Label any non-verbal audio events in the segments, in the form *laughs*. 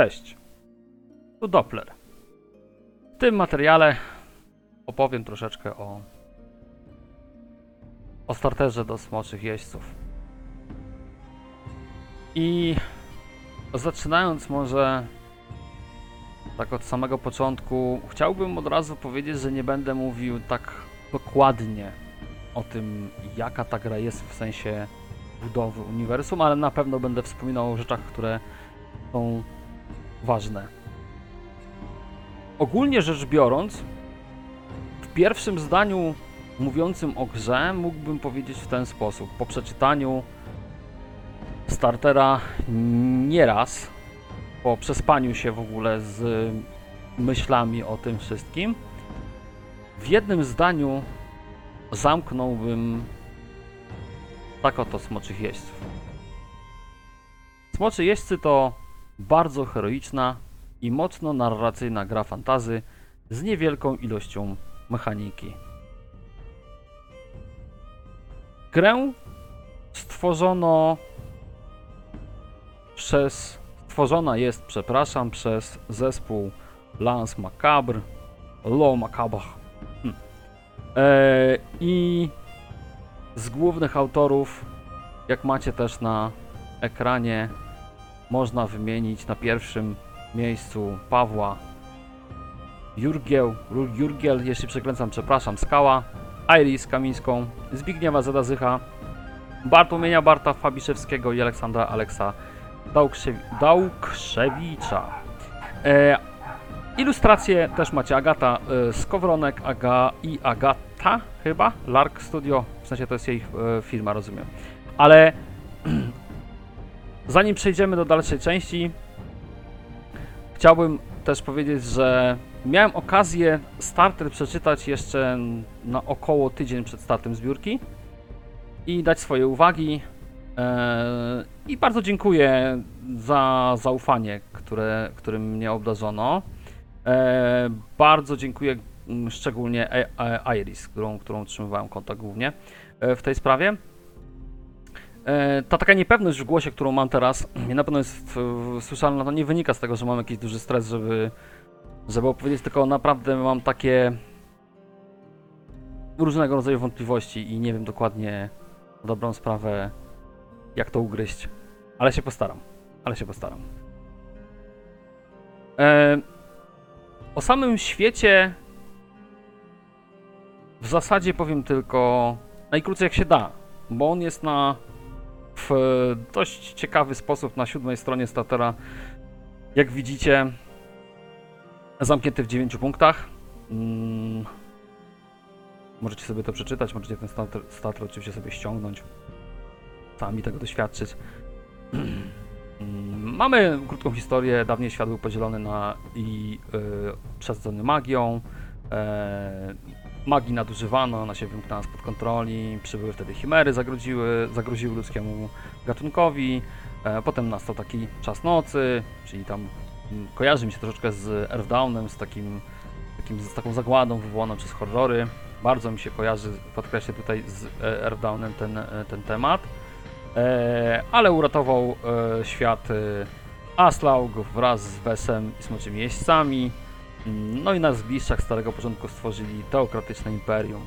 Cześć, tu Doppler. W tym materiale opowiem troszeczkę o, o starterze do smoczych jeźdźców. I zaczynając może tak od samego początku, chciałbym od razu powiedzieć, że nie będę mówił tak dokładnie o tym, jaka ta gra jest w sensie budowy uniwersum, ale na pewno będę wspominał o rzeczach, które są ważne. Ogólnie rzecz biorąc, w pierwszym zdaniu mówiącym o grze mógłbym powiedzieć w ten sposób. Po przeczytaniu startera nieraz, po przespaniu się w ogóle z myślami o tym wszystkim, w jednym zdaniu zamknąłbym tak oto smoczych jeźdźców. Smoczy jeźdźcy to bardzo heroiczna i mocno narracyjna gra fantazy z niewielką ilością mechaniki. Grę stworzono przez stworzona jest, przepraszam, przez zespół Lance Macabre, Lo Macabre. Hm. E, I z głównych autorów, jak macie też na ekranie, można wymienić na pierwszym miejscu Pawła Jurgieł, Ru- Jurgiel, jeśli przekręcam, przepraszam, Skała, Iris Kamińską, Zbigniewa Zadazycha, Bartłomieja Barta Fabiszewskiego i Aleksandra Aleksa Dałkrzewi- Dałkrzewicza. E, ilustracje też macie Agata e, Skowronek Aga i Agata chyba, Lark Studio, w sensie to jest jej e, firma, rozumiem. Ale *clears throat* zanim przejdziemy do dalszej części, chciałbym też powiedzieć, że miałem okazję starter przeczytać jeszcze na około tydzień przed startem zbiórki i dać swoje uwagi. Eee, I bardzo dziękuję za zaufanie, które, którym mnie obdarzono. Eee, bardzo dziękuję szczególnie E- E- Iris, którą, którą utrzymywałem kontakt głównie e, w tej sprawie. E, Ta taka niepewność w głosie, którą mam teraz, *clears throat* nie na pewno jest słyszalna, to nie wynika z tego, że mam jakiś duży stres, żeby, żeby opowiedzieć, tylko naprawdę mam takie różnego rodzaju wątpliwości i nie wiem dokładnie na dobrą sprawę, jak to ugryźć. Ale się postaram. Ale się postaram. E, o samym świecie w zasadzie powiem tylko najkrócej jak się da, bo on jest na w dość ciekawy sposób na siódmej stronie statera. Jak widzicie, zamknięty w 9 punktach. Mm. Możecie sobie to przeczytać, możecie ten stater, stater oczywiście sobie ściągnąć, sami tego doświadczyć. Mm, Mamy krótką historię. Dawniej świat był podzielony na i y, przesadzony magią. Magii nadużywano, ona się wymknęła spod kontroli. Przybyły wtedy chimery, zagroziły, zagroziły ludzkiemu gatunkowi. E, potem nastał taki czas nocy, czyli tam mm, kojarzy mi się troszeczkę z Earthdownem, z takim, takim z taką zagładą wywołaną przez horrory. Bardzo mi się kojarzy, podkreślę tutaj z e, Earthdownem ten, e, ten temat. Ale uratował świat Aslaug wraz z Wesem i smoczymi jeźdźcami. Mm, No i na zgliszczach Starego Porządku stworzyli teokratyczne imperium.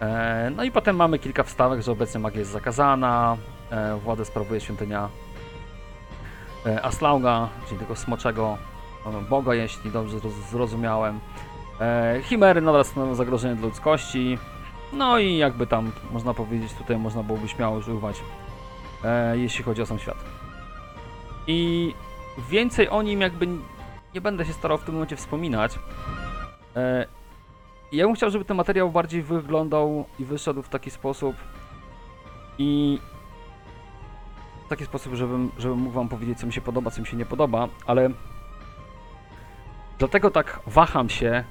E, no i potem mamy kilka wstawek, że obecnie magia jest zakazana, e, władzę sprawuje świątynia e, Aslauga, czyli tego smoczego boga, jeśli dobrze zroz- zrozumiałem. Chimery nadal stanowią zagrożenie dla ludzkości. No i jakby tam można powiedzieć, tutaj można byłoby śmiało używać, jeśli chodzi o sam świat. I więcej o nim jakby nie będę się starał w tym momencie wspominać. E, ja bym chciał, żeby ten materiał bardziej wyglądał i wyszedł w taki sposób i w taki sposób, żebym, żebym mógł wam powiedzieć, co mi się podoba, co mi się nie podoba, ale dlatego tak waham się,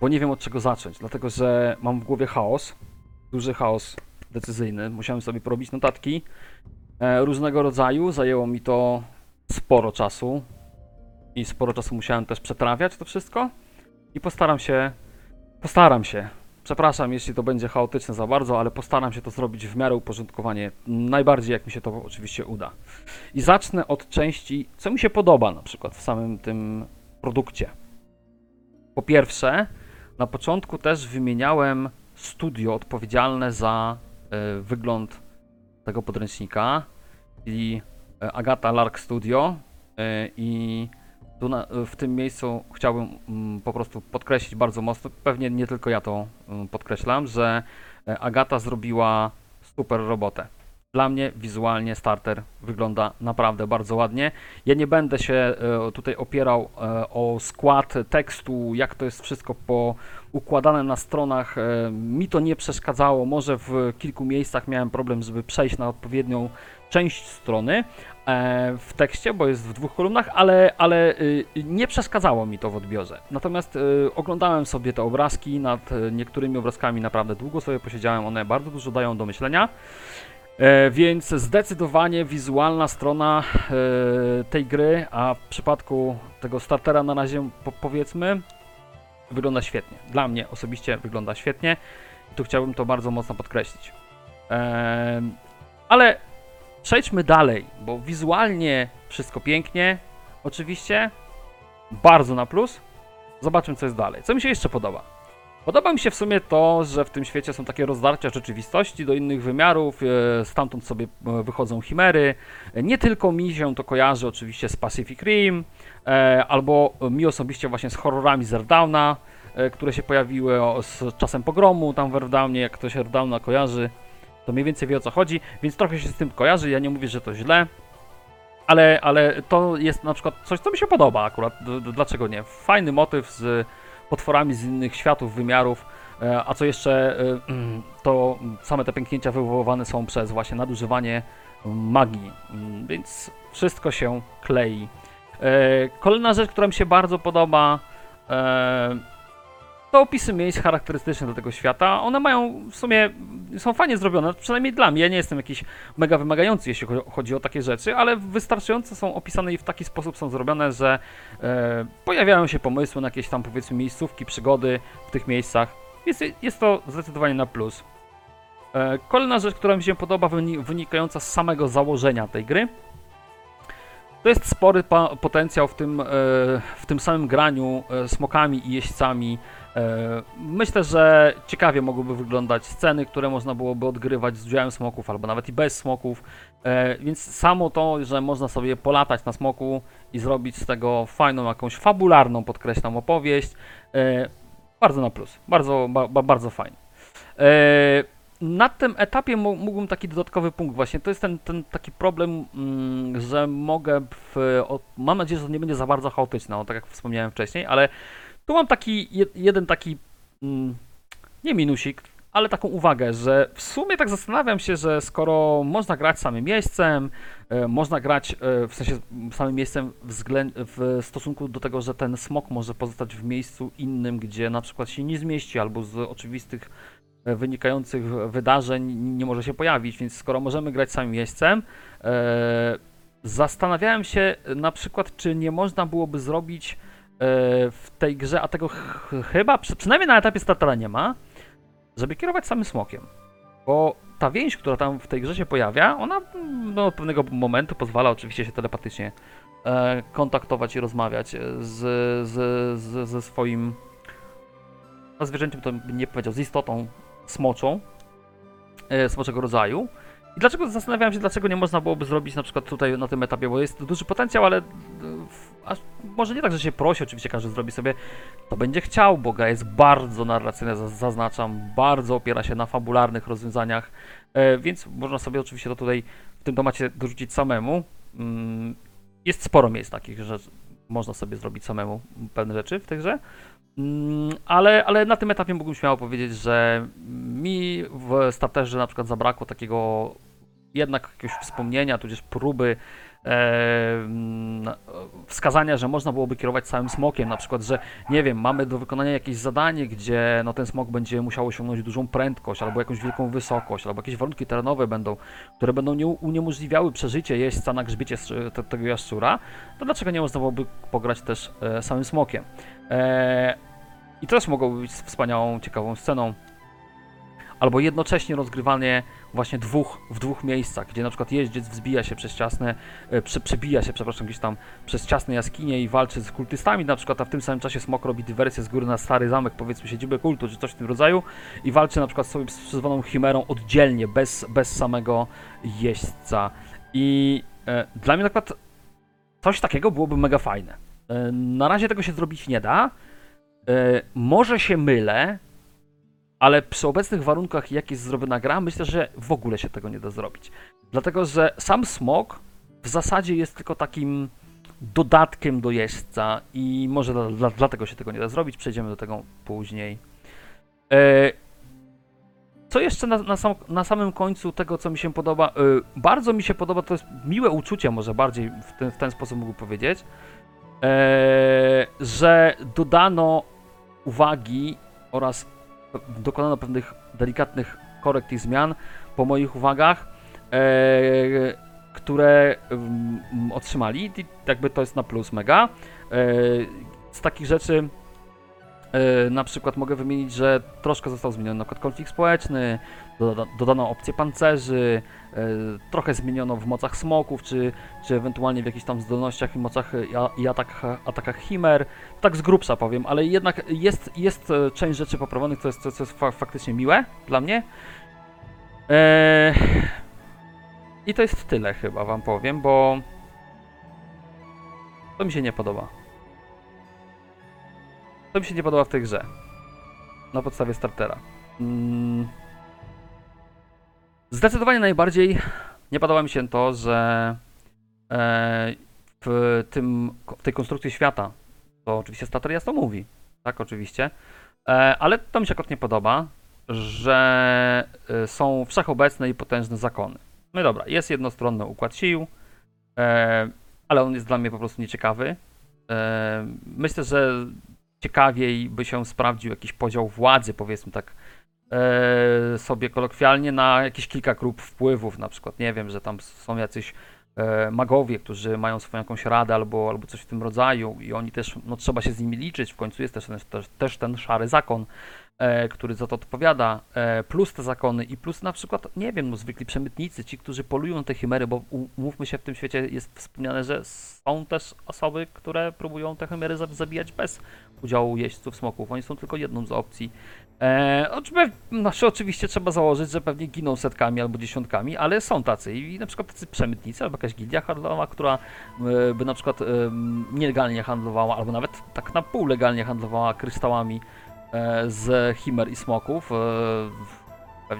bo nie wiem od czego zacząć, dlatego że mam w głowie chaos, duży chaos decyzyjny, musiałem sobie porobić notatki. E, różnego rodzaju, zajęło mi to sporo czasu i sporo czasu musiałem też przetrawiać to wszystko i postaram się, postaram się Przepraszam, jeśli to będzie chaotyczne za bardzo, ale postaram się to zrobić w miarę uporządkowanie, najbardziej jak mi się to oczywiście uda. I zacznę od części, co mi się podoba na przykład w samym tym produkcie. Po pierwsze, na początku też wymieniałem studio odpowiedzialne za e, wygląd tego podręcznika, czyli e, Agata Lark Studio e, i tu na, w tym miejscu chciałbym mm, po prostu podkreślić bardzo mocno, pewnie nie tylko ja to mm, podkreślam, że e, Agata zrobiła super robotę. Dla mnie wizualnie starter wygląda naprawdę bardzo ładnie. Ja nie będę się e, tutaj opierał e, o skład tekstu, jak to jest wszystko poukładane na stronach. Mi to nie przeszkadzało. Może w kilku miejscach miałem problem, żeby przejść na odpowiednią część strony w tekście, bo jest w dwóch kolumnach, ale, ale y, nie przeszkadzało mi to w odbiorze. Natomiast y, oglądałem sobie te obrazki, nad y, niektórymi obrazkami naprawdę długo sobie posiedziałem, one bardzo dużo dają do myślenia. E, więc zdecydowanie wizualna strona e, tej gry, a w przypadku tego startera na razie po, powiedzmy, wygląda świetnie. Dla mnie osobiście wygląda świetnie tu chciałbym to bardzo mocno podkreślić. E, ale przejdźmy dalej, bo wizualnie wszystko pięknie, oczywiście, bardzo na plus. Zobaczmy, co jest dalej. Co mi się jeszcze podoba? Podoba mi się w sumie to, że w tym świecie są takie rozdarcia rzeczywistości do innych wymiarów, e, stamtąd sobie e, wychodzą chimery. E, Nie tylko mi się to kojarzy oczywiście z Pacific Rim, albo mi osobiście właśnie z horrorami z Earthdowna, e, które się pojawiły z czasem pogromu tam w Earthdownie, jak ktoś Earthdowna kojarzy, to mniej więcej wie o co chodzi, więc trochę się z tym kojarzy, ja nie mówię, że to źle, ale, ale to jest na przykład coś, co mi się podoba akurat, dlaczego nie? Fajny motyw z potworami z innych światów, wymiarów, e, a co jeszcze, e, mm, to same te pęknięcia wywoływane są przez właśnie nadużywanie magii, Mm, więc wszystko się klei. E, Kolejna rzecz, która mi się bardzo podoba, to opisy miejsc charakterystyczne do tego świata. One mają w sumie, są fajnie zrobione, przynajmniej dla mnie. Ja nie jestem jakiś mega wymagający, jeśli cho- chodzi o takie rzeczy, ale wystarczająco są opisane i w taki sposób są zrobione, że e, pojawiają się pomysły na jakieś tam powiedzmy miejscówki, przygody w tych miejscach. Jest, jest to zdecydowanie na plus. E, kolejna rzecz, która mi się podoba, wyni- wynikająca z samego założenia tej gry, to jest spory potencjał w tym, e, w tym samym graniu e, smokami i jeźdźcami. E, Myślę, że ciekawie mogłyby wyglądać sceny, które można byłoby odgrywać z udziałem smoków, albo nawet i bez smoków. E, Więc samo to, że można sobie polatać na smoku i zrobić z tego fajną, jakąś fabularną, podkreślam, opowieść, e, bardzo na plus. Bardzo, ba, ba, bardzo fajnie. Na tym etapie mógłbym taki dodatkowy punkt właśnie, to jest ten, ten taki problem, mm, że mogę w, mam nadzieję, że to nie będzie za bardzo chaotyczne, o, tak jak wspomniałem wcześniej, ale tu mam taki jed, jeden taki, mm, nie minusik, ale taką uwagę, że w sumie tak zastanawiam się, że skoro można grać samym miejscem, e, można grać e, w sensie samym miejscem w stosunku do tego, że ten smok może pozostać w miejscu innym, gdzie na przykład się nie zmieści, albo z oczywistych e, wynikających wydarzeń nie może się pojawić, więc skoro możemy grać samym miejscem, zastanawiałem się na przykład, czy nie można byłoby zrobić w tej grze, a tego ch chyba, przy, przynajmniej na etapie startera nie ma, żeby kierować samym smokiem. Bo ta więź, która tam w tej grze się pojawia, ona mm, no, od pewnego momentu pozwala oczywiście się telepatycznie e, kontaktować i rozmawiać z, z, z, ze swoim zwierzęciem, to nie powiedział, z istotą smoczą, e, smoczego rodzaju. I dlaczego zastanawiałem się, dlaczego nie można byłoby zrobić na przykład tutaj na tym etapie, bo jest duży potencjał, ale e, może nie tak, że się prosi, oczywiście każdy zrobi sobie to będzie chciał, bo gra jest bardzo narracyjna, zaz- zaznaczam, bardzo opiera się na fabularnych rozwiązaniach, e, więc można sobie oczywiście to tutaj w tym temacie dorzucić samemu. Mm, jest sporo miejsc takich, że można sobie zrobić samemu pewne rzeczy w. Mm, Ale, ale na tym etapie mógłbym śmiało powiedzieć, że mi w starterze na przykład zabrakło takiego jednak jakiegoś wspomnienia, tudzież próby e, mm, wskazania, że można byłoby kierować całym smokiem, na przykład, że nie wiem, mamy do wykonania jakieś zadanie, gdzie no, ten smok będzie musiał osiągnąć dużą prędkość, albo jakąś wielką wysokość, albo jakieś warunki terenowe będą, które będą nie, uniemożliwiały przeżycie jeźdźca na grzbiecie tego jaszczura, to dlaczego nie można byłoby pograć też e, samym smokiem? E, I też mogłoby być wspaniałą, ciekawą sceną albo jednocześnie rozgrywanie właśnie dwóch, w dwóch miejscach, gdzie na przykład jeździec wzbija się przez ciasne, e, prze, przebija się, przepraszam, gdzieś tam przez ciasne jaskinie i walczy z kultystami na przykład, a w tym samym czasie Smok robi dywersję z góry na stary zamek, powiedzmy siedzibę kultu, czy coś w tym rodzaju i walczy na przykład sobie z przyzwaną chimerą oddzielnie, bez, bez samego jeźdźca. I e, dla mnie na przykład coś takiego byłoby mega fajne. E, na razie tego się zrobić nie da. E, może się mylę, ale przy obecnych warunkach, jak jest zrobiona gra, myślę, że w ogóle się tego nie da zrobić. Dlatego, że sam smok w zasadzie jest tylko takim dodatkiem do jeźdźca i może dla, dla, dlatego się tego nie da zrobić. Przejdziemy do tego później. E, co jeszcze na, na, sam, na samym końcu tego, co mi się podoba? E, bardzo mi się podoba, to jest miłe uczucie, może bardziej w ten, w ten sposób mógł powiedzieć, że dodano uwagi oraz dokonano pewnych delikatnych korekt i zmian po moich uwagach, e, które mm, otrzymali. I jakby to jest na plus mega. E, z takich rzeczy e, na przykład mogę wymienić, że troszkę został zmieniony na przykład konflikt społeczny, dodano opcje pancerzy, e, trochę zmieniono w mocach smoków, czy, czy ewentualnie w jakichś tam zdolnościach i mocach e, i, atakach, atakach chimer. Tak z grubsza powiem, ale jednak jest, jest e, część rzeczy poprawionych, co jest, co, jest fa faktycznie miłe dla mnie. I to jest tyle chyba wam powiem, bo to mi się nie podoba. To mi się nie podoba w tej grze. Na podstawie startera. Mm. Zdecydowanie najbardziej nie podoba mi się to, że e, w, tym, w tej konstrukcji świata, to oczywiście starter jasno mówi, tak oczywiście, e, ale to mi się akurat nie podoba, że e, są wszechobecne i potężne zakony. No dobra, jest jednostronny układ sił, ale on jest dla mnie po prostu nieciekawy. Myślę, że ciekawiej by się sprawdził jakiś podział władzy, powiedzmy tak sobie kolokwialnie, na jakieś kilka grup wpływów, na przykład, nie wiem, że tam są jacyś e, magowie, którzy mają swoją jakąś radę albo, albo coś w tym rodzaju i oni też, no trzeba się z nimi liczyć, w końcu jest też ten, też, też ten szary zakon, e, który za to odpowiada, e, plus te zakony i plus na przykład, nie wiem, no zwykli przemytnicy, ci, którzy polują te chimery, bo umówmy się, w tym świecie jest wspomniane, że są też osoby, które próbują te chimery za- zabijać bez udziału jeźdźców smoków, oni są tylko jedną z opcji. E, znaczy, oczywiście trzeba założyć, że pewnie giną setkami albo dziesiątkami, ale są tacy i na przykład tacy przemytnicy albo jakaś gildia handlowa, która e, by na przykład e, nielegalnie handlowała, albo nawet tak na pół legalnie handlowała kryształami e, z chimer i smoków. E,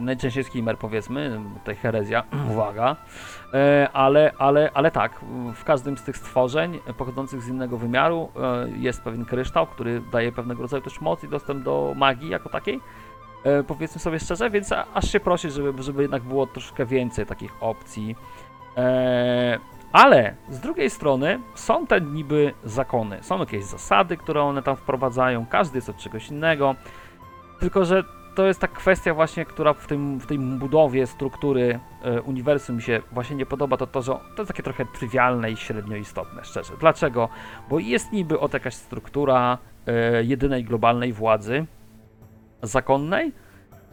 najczęściej chimer powiedzmy, tutaj herezja, *clears throat* uwaga. E, ale, ale, ale tak, w każdym z tych stworzeń pochodzących z innego wymiaru e, jest pewien kryształ, który daje pewnego rodzaju też moc i dostęp do magii jako takiej. E, powiedzmy sobie szczerze, więc aż się prosi, żeby, żeby jednak było troszkę więcej takich opcji. Ale z drugiej strony są te niby zakony, są jakieś zasady, które one tam wprowadzają, każdy jest od czegoś innego. Tylko, że to jest ta kwestia właśnie, która w, tym, w tej budowie struktury e, uniwersum się właśnie nie podoba, to to, że to jest takie trochę trywialne i średnio istotne, szczerze. Dlaczego? Bo jest niby od jakaś struktura e, jedynej globalnej władzy zakonnej,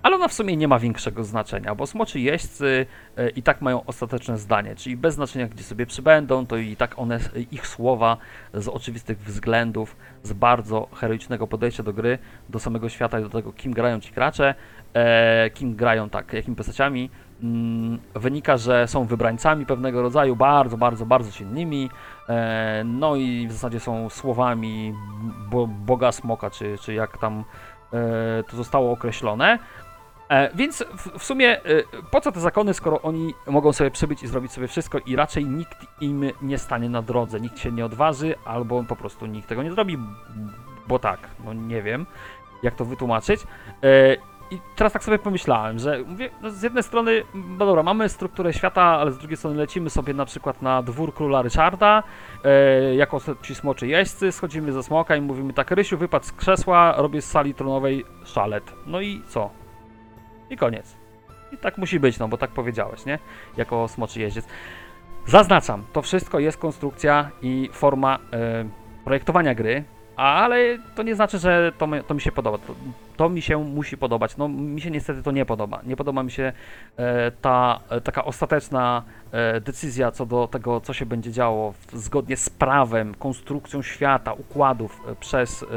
ale ona w sumie nie ma większego znaczenia, bo smoczy jeźdźcy e, i tak mają ostateczne zdanie, czyli bez znaczenia gdzie sobie przybędą, to i tak one, ich słowa z oczywistych względów, z bardzo heroicznego podejścia do gry, do samego świata i do tego, kim grają ci gracze, e, kim grają, tak, jakimi postaciami, mm, wynika, że są wybrańcami pewnego rodzaju, bardzo, bardzo, bardzo silnymi, e, no i w zasadzie są słowami bo, Boga Smoka, czy, czy jak tam e, to zostało określone. E, więc w, w sumie e, po co te zakony, skoro oni mogą sobie przybyć i zrobić sobie wszystko i raczej nikt im nie stanie na drodze, nikt się nie odważy, albo po prostu nikt tego nie zrobi, bo tak, no nie wiem, jak to wytłumaczyć. E, I teraz tak sobie pomyślałem, że mówię, no z jednej strony, no dobra, mamy strukturę świata, ale z drugiej strony lecimy sobie na przykład na dwór króla Ryszarda, e, jako ci smoczy jeźdźcy, schodzimy ze smoka i mówimy tak, Rysiu, wypadł z krzesła, robię z sali tronowej szalet. No i co? I koniec. I tak musi być, no bo tak powiedziałeś, nie? Jako smoczy jeździec. Zaznaczam, to wszystko jest konstrukcja i forma e, projektowania gry, ale to nie znaczy, że to to mi się podoba. To, to mi się musi podobać. No mi się niestety to nie podoba. Nie podoba mi się e, ta e, taka ostateczna e, decyzja co do tego, co się będzie działo w, zgodnie z prawem, konstrukcją świata, układów e, przez, e,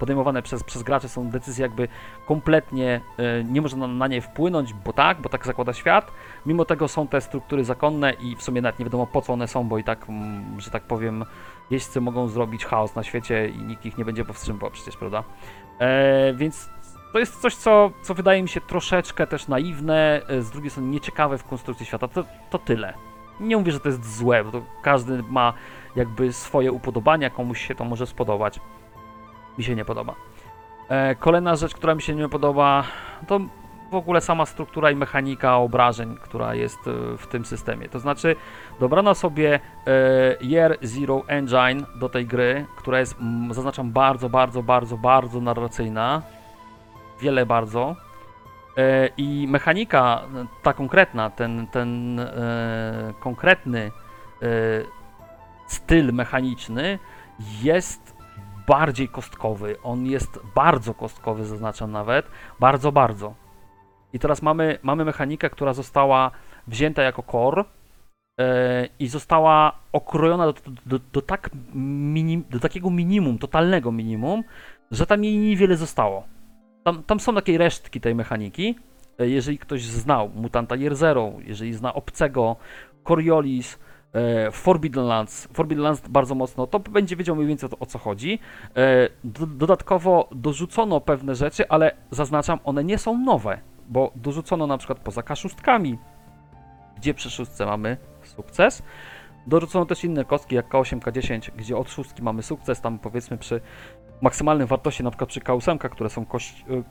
podejmowane przez, przez graczy są decyzje jakby kompletnie e, nie można na, nie wpłynąć, bo tak, bo tak zakłada świat. Mimo tego są te struktury zakonne i w sumie nawet nie wiadomo po co one są, bo i tak, mm, że tak powiem, jeźdźcy mogą zrobić chaos na świecie i nikt ich nie będzie powstrzymywał przecież, prawda? E, więc to jest coś, co, co wydaje mi się troszeczkę też naiwne, e, z drugiej strony nieciekawe w konstrukcji świata. To, to tyle. Nie mówię, że to jest złe, bo każdy ma jakby swoje upodobania, komuś się to może spodobać. Mi się nie podoba. E, kolejna rzecz, która mi się nie podoba, to w ogóle sama struktura i mechanika obrażeń, która jest e, w tym systemie. To znaczy, dobrano sobie e, Year Zero Engine do tej gry, która jest, zaznaczam, bardzo, bardzo, bardzo, bardzo narracyjna. Wiele bardzo. E, I mechanika, ta konkretna, ten, ten konkretny styl mechaniczny jest bardziej kostkowy. On jest bardzo kostkowy, zaznaczam nawet. Bardzo, bardzo. I teraz mamy, mamy mechanikę, która została wzięta jako core e, i została okrojona do, do, do, tak minim, do takiego minimum, totalnego minimum, że tam jej niewiele zostało. Tam, tam są takie resztki tej mechaniki. E, Jeżeli ktoś znał Mutanta Year Zero, jeżeli zna Obcego, Coriolis, e, Forbidden Lands, Forbidden Lands bardzo mocno, to będzie wiedział mniej więcej o, to, o co chodzi. Do, dodatkowo dorzucono pewne rzeczy, ale zaznaczam, one nie są nowe, bo dorzucono na przykład poza kaszustkami, gdzie przy szóstce mamy sukces. Dorzucono też inne kostki, jak K8, K10, gdzie od szóstki mamy sukces, tam powiedzmy przy maksymalnej wartości, na przykład przy K8, które są kość, y,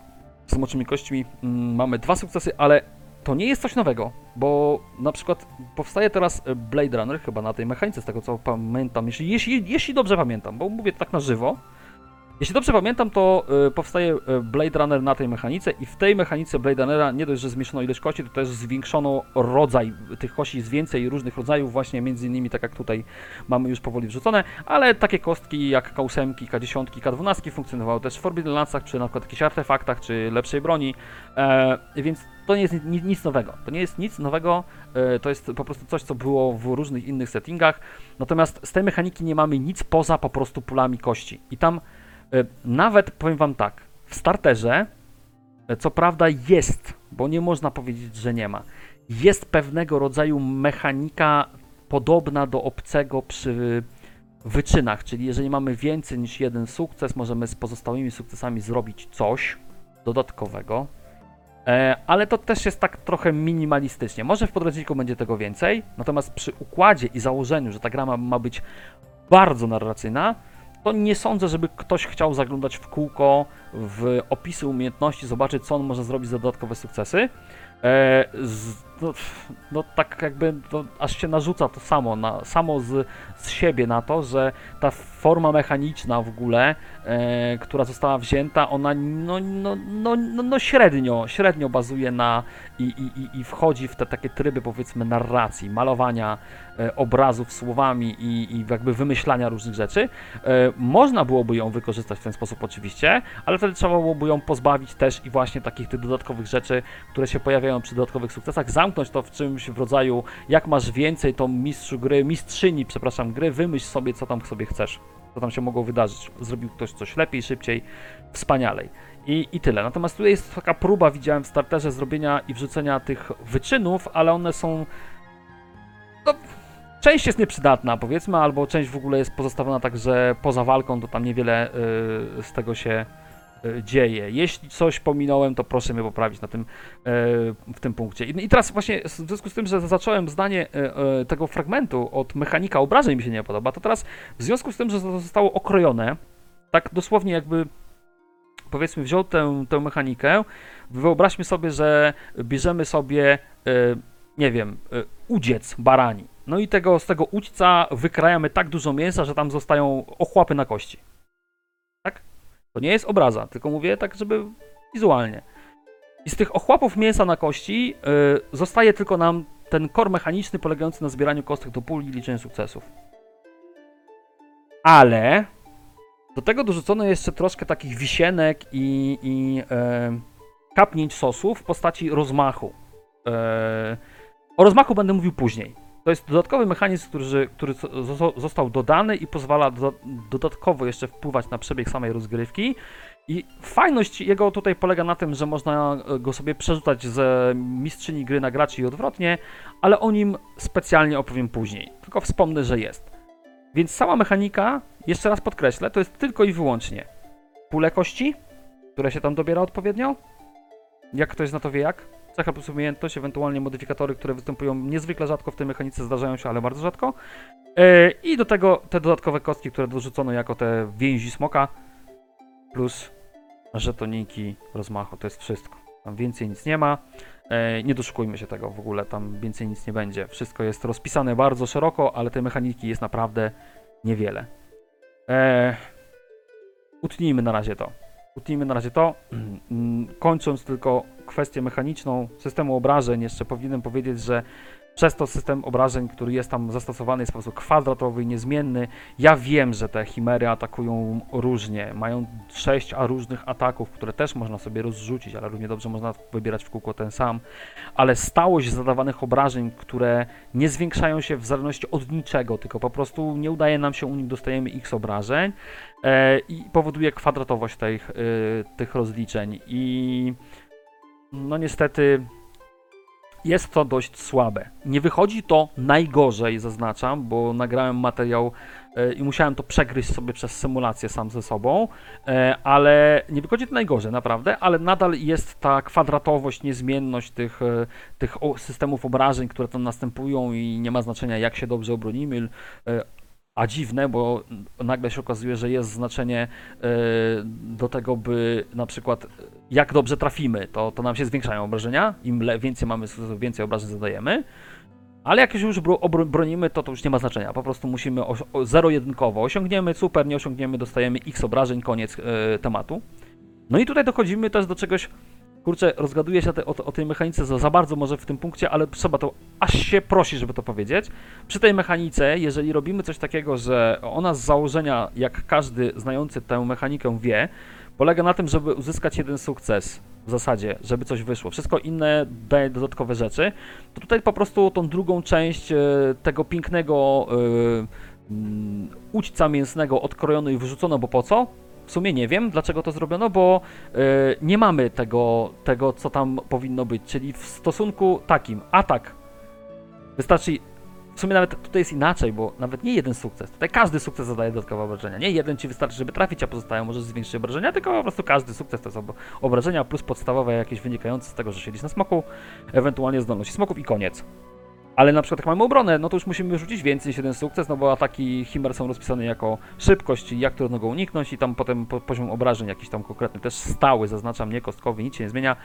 z moczymi kośćmi, mm, mamy dwa sukcesy, ale to nie jest coś nowego, bo na przykład powstaje teraz y, Blade Runner, chyba na tej mechanice, z tego co pamiętam, jeśli, jeśli, jeśli dobrze pamiętam, bo mówię tak na żywo. Jeśli dobrze pamiętam, to y, powstaje y, Blade Runner na tej mechanice i w tej mechanice Blade Runnera nie dość, że zmniejszono ilość kości, to też zwiększono rodzaj tych kości, jest więcej różnych rodzajów, właśnie między innymi tak jak tutaj mamy już powoli wrzucone, ale takie kostki jak K8, K10, K12 funkcjonowały też w Forbidden Landsach, czy na przykład jakichś artefaktach, czy lepszej broni, e, więc to nie jest ni- nic nowego. To nie jest nic nowego, e, to jest po prostu coś, co było w różnych innych settingach, natomiast z tej mechaniki nie mamy nic poza po prostu pulami kości. I tam nawet, powiem wam tak, w starterze, e, co prawda jest, bo nie można powiedzieć, że nie ma, jest pewnego rodzaju mechanika podobna do obcego przy wyczynach, czyli jeżeli mamy więcej niż jeden sukces, możemy z pozostałymi sukcesami zrobić coś dodatkowego, E, ale to też jest tak trochę minimalistycznie. Może w podręczniku będzie tego więcej, natomiast przy układzie i założeniu, że ta gra ma, ma być bardzo narracyjna, to nie sądzę, żeby ktoś chciał zaglądać w kółko w opisy umiejętności, zobaczyć, co on może zrobić za dodatkowe sukcesy. E, z, no, no tak jakby to aż się narzuca to samo, na, samo z, z siebie na to, że ta forma mechaniczna w ogóle, e, która została wzięta, ona no, no, no, no, no średnio, średnio bazuje na i, i, i- wchodzi w te takie tryby powiedzmy narracji, malowania e, obrazów słowami i, i jakby wymyślania różnych rzeczy. E, można byłoby ją wykorzystać w ten sposób oczywiście, ale wtedy trzeba byłoby ją pozbawić też i właśnie takich tych dodatkowych rzeczy, które się pojawiają przy dodatkowych sukcesach, zamknąć to w czymś w rodzaju jak masz więcej, to mistrzu gry, mistrzyni, przepraszam, gry, wymyśl sobie co tam sobie chcesz, co tam się mogło wydarzyć. Zrobił ktoś coś lepiej, szybciej, wspanialej. I, I tyle. Natomiast tutaj jest taka próba, widziałem w starterze, zrobienia i wrzucenia tych wyczynów, ale one są. No, część jest nieprzydatna, powiedzmy, albo część w ogóle jest pozostawiona tak, że poza walką to tam niewiele y, z tego się dzieje. Jeśli coś pominąłem, to proszę mnie poprawić na tym, y, w tym punkcie. I, teraz właśnie w związku z tym, że zacząłem zdanie y, tego fragmentu od mechanika obrażeń mi się nie podoba, to teraz w związku z tym, że to zostało okrojone, tak dosłownie jakby powiedzmy wziął tę, tę mechanikę, wyobraźmy sobie, że bierzemy sobie, nie wiem, udziec barani. No i tego, z tego udźca wykrajamy tak dużo mięsa, że tam zostają ochłapy na kości. Tak? To nie jest obraza, tylko mówię tak, żeby wizualnie. I z tych ochłapów mięsa na kości y, zostaje tylko nam ten kor mechaniczny polegający na zbieraniu kostek do puli i liczeniu sukcesów. Ale Do tego dorzucono jeszcze troszkę takich wisienek i, i e, kapnięć sosu w postaci rozmachu. E, o rozmachu będę mówił później. To jest dodatkowy mechanizm, który, który zo- został dodany i pozwala do, dodatkowo jeszcze wpływać na przebieg samej rozgrywki. I fajność jego tutaj polega na tym, że można go sobie przerzucać z mistrzyni gry na graczy i odwrotnie, ale o nim specjalnie opowiem później. Tylko wspomnę, że jest. Więc sama mechanika, jeszcze raz podkreślę, to jest tylko i wyłącznie pule kości, które się tam dobiera odpowiednio. Jak ktoś na to wie jak? Cecha plus umiejętność, ewentualnie modyfikatory, które występują niezwykle rzadko w tej mechanice, zdarzają się, ale bardzo rzadko. Yy, I do tego te dodatkowe kostki, które dorzucono jako te więzi smoka, plus żetoniki rozmachu, to jest wszystko. Tam więcej nic nie ma. E, nie doszukujmy się tego w ogóle, tam więcej nic nie będzie. Wszystko jest rozpisane bardzo szeroko, ale tej mechaniki jest naprawdę niewiele. E, utnijmy na razie to. Utnijmy na razie to. Mm, Kończąc tylko kwestię mechaniczną systemu obrażeń, jeszcze powinienem powiedzieć, że przez to system obrażeń, który jest tam zastosowany jest po prostu kwadratowy i niezmienny. Ja wiem, że te chimery atakują różnie, mają 6 a różnych ataków, które też można sobie rozrzucić, ale równie dobrze można wybierać w kółko ten sam. Ale stałość zadawanych obrażeń, które nie zwiększają się w zależności od niczego, tylko po prostu nie udaje nam się u nich, dostajemy x obrażeń e, i powoduje kwadratowość tych, e, tych rozliczeń. I no niestety jest to dość słabe. Nie wychodzi to najgorzej, zaznaczam, bo nagrałem materiał e, i musiałem to przegryźć sobie przez symulację sam ze sobą, e, ale nie wychodzi to najgorzej, naprawdę, ale nadal jest ta kwadratowość, niezmienność tych, e, tych systemów obrażeń, które tam następują i nie ma znaczenia jak się dobrze obronimy, a dziwne, bo nagle się okazuje, że jest znaczenie do tego, by na przykład jak dobrze trafimy, to, to nam się zwiększają obrażenia. Im więcej mamy więcej obrażeń zadajemy. Ale jak już bronimy, to to już nie ma znaczenia. Po prostu musimy zero-jedynkowo osiągniemy, super, nie osiągniemy, dostajemy x obrażeń, koniec e, tematu. No i tutaj dochodzimy też do czegoś, kurczę, rozgaduję się te, o, o tej mechanice za, za bardzo może w tym punkcie, ale trzeba to, aż się prosi, żeby to powiedzieć. Przy tej mechanice, jeżeli robimy coś takiego, że ona z założenia, jak każdy znający tę mechanikę wie, polega na tym, żeby uzyskać jeden sukces w zasadzie, żeby coś wyszło. Wszystko inne daje dodatkowe rzeczy. To tutaj po prostu tą drugą część e, tego pięknego e, mm, udźca mięsnego odkrojono i wyrzucono, bo po co? W sumie nie wiem, dlaczego to zrobiono, bo e, nie mamy tego, tego, co tam powinno być. Czyli w stosunku takim, atak wystarczy w sumie nawet tutaj jest inaczej, bo nawet nie jeden sukces. Tutaj każdy sukces zadaje dodatkowe obrażenia. Nie jeden ci wystarczy, żeby trafić, a pozostałe możesz zwiększyć obrażenia, tylko po prostu każdy sukces to są obrażenia plus podstawowe jakieś wynikające z tego, że siedzisz na smoku, ewentualnie zdolności smoków i koniec. Ale na przykład jak mamy obronę, no to już musimy rzucić więcej niż jeden sukces, no bo ataki Himmer są rozpisane jako szybkość i jak trudno go uniknąć i tam potem po, poziom obrażeń jakiś tam konkretny, też stały, zaznaczam, nie kostkowy, nic się nie zmienia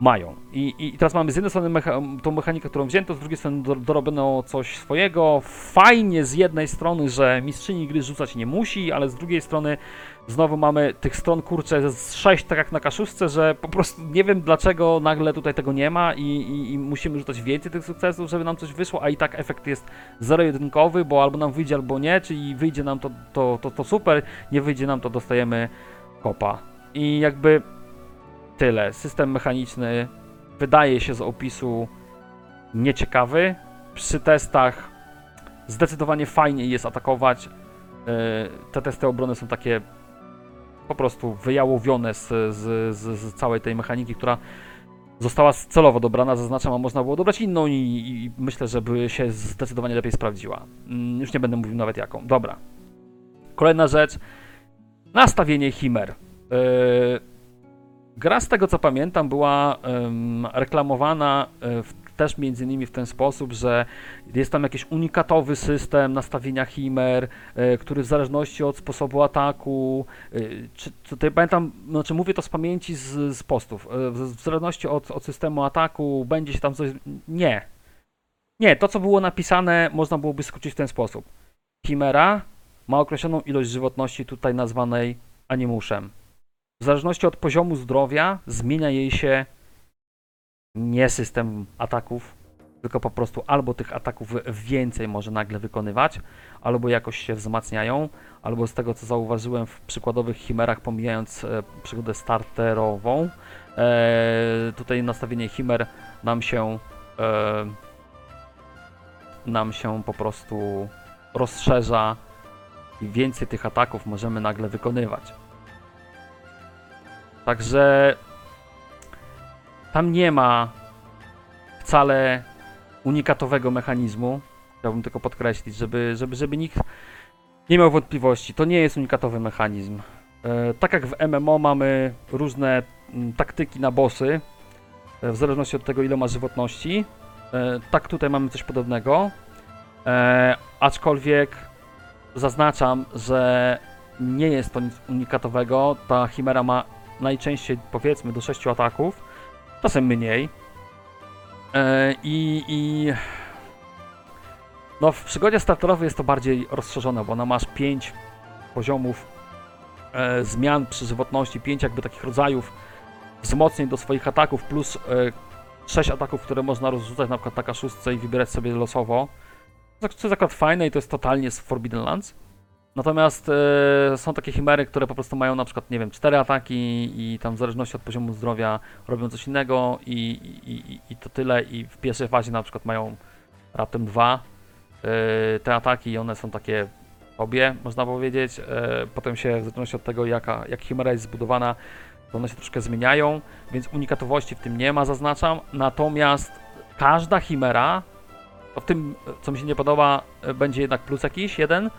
mają. I, I teraz mamy z jednej strony mecha tą mechanikę, którą wzięto, z drugiej strony do, dorobiono coś swojego. Fajnie z jednej strony, że mistrzyni gry rzucać nie musi, ale z drugiej strony znowu mamy tych stron, kurczę, z sześć, tak jak na kaszuszce, że po prostu nie wiem dlaczego nagle tutaj tego nie ma i, i, i musimy rzucać więcej tych sukcesów, żeby nam coś wyszło, a i tak efekt jest zero-jedynkowy, bo albo nam wyjdzie, albo nie, czyli wyjdzie nam to, to, to, to super, nie wyjdzie nam to dostajemy kopa. I jakby tyle. System mechaniczny wydaje się z opisu nieciekawy. Przy testach zdecydowanie fajniej jest atakować. Yy, Te testy obrony są takie po prostu wyjałowione z, z, z, całej tej mechaniki, która została celowo dobrana, zaznaczam, a można było dobrać inną i, i myślę, żeby się zdecydowanie lepiej sprawdziła. Mm, Już nie będę mówił nawet jaką. Dobra. Kolejna rzecz. Nastawienie Chimer. Yy, Gra z tego co pamiętam była em, reklamowana e, w, też między innymi w ten sposób, że jest tam jakiś unikatowy system nastawienia Chimer, e, który w zależności od sposobu ataku, e, czy tutaj pamiętam, znaczy mówię to z pamięci z, z postów, w, w zależności od, od systemu ataku będzie się tam coś... Nie. Nie, to co było napisane można byłoby skrócić w ten sposób. Chimera ma określoną ilość żywotności tutaj nazwanej animuszem. W zależności od poziomu zdrowia zmienia jej się nie system ataków, tylko po prostu albo tych ataków więcej może nagle wykonywać, albo jakoś się wzmacniają, albo z tego co zauważyłem w przykładowych chimerach, pomijając e, przygodę starterową, e, tutaj nastawienie chimer nam się e, nam się po prostu rozszerza i więcej tych ataków możemy nagle wykonywać. Także tam nie ma wcale unikatowego mechanizmu. Chciałbym tylko podkreślić, żeby, żeby, żeby nikt nie miał wątpliwości. To nie jest unikatowy mechanizm. E, tak jak w MMO mamy różne mm, taktyki na bossy, e, w zależności od tego, ile ma żywotności, e, tak tutaj mamy coś podobnego. Aczkolwiek zaznaczam, że nie jest to nic unikatowego. Ta chimera ma najczęściej powiedzmy do 6 ataków, czasem mniej. E, I, i no w przygodzie starterowej jest to bardziej rozszerzone, bo ona masz 5 poziomów e, zmian przy żywotności, 5 jakby takich rodzajów wzmocnień do swoich ataków, plus e, 6 ataków, które można rozrzucać na przykład na kaszustce i wybierać sobie losowo. Co jest akurat fajne i to jest totalnie z Forbidden Lands. Natomiast e, są takie chimery, które po prostu mają na przykład, nie wiem, 4 ataki i tam w zależności od poziomu zdrowia robią coś innego i, i, i, to tyle. I w pierwszej fazie na przykład mają raptem dwa e, te ataki i one są takie obie, można powiedzieć. E, potem się w zależności od tego, jaka, jak chimera jest zbudowana, to one się troszkę zmieniają, więc unikatowości w tym nie ma, zaznaczam. Natomiast każda chimera, to w tym, co mi się nie podoba, będzie jednak plus jakiś, jeden.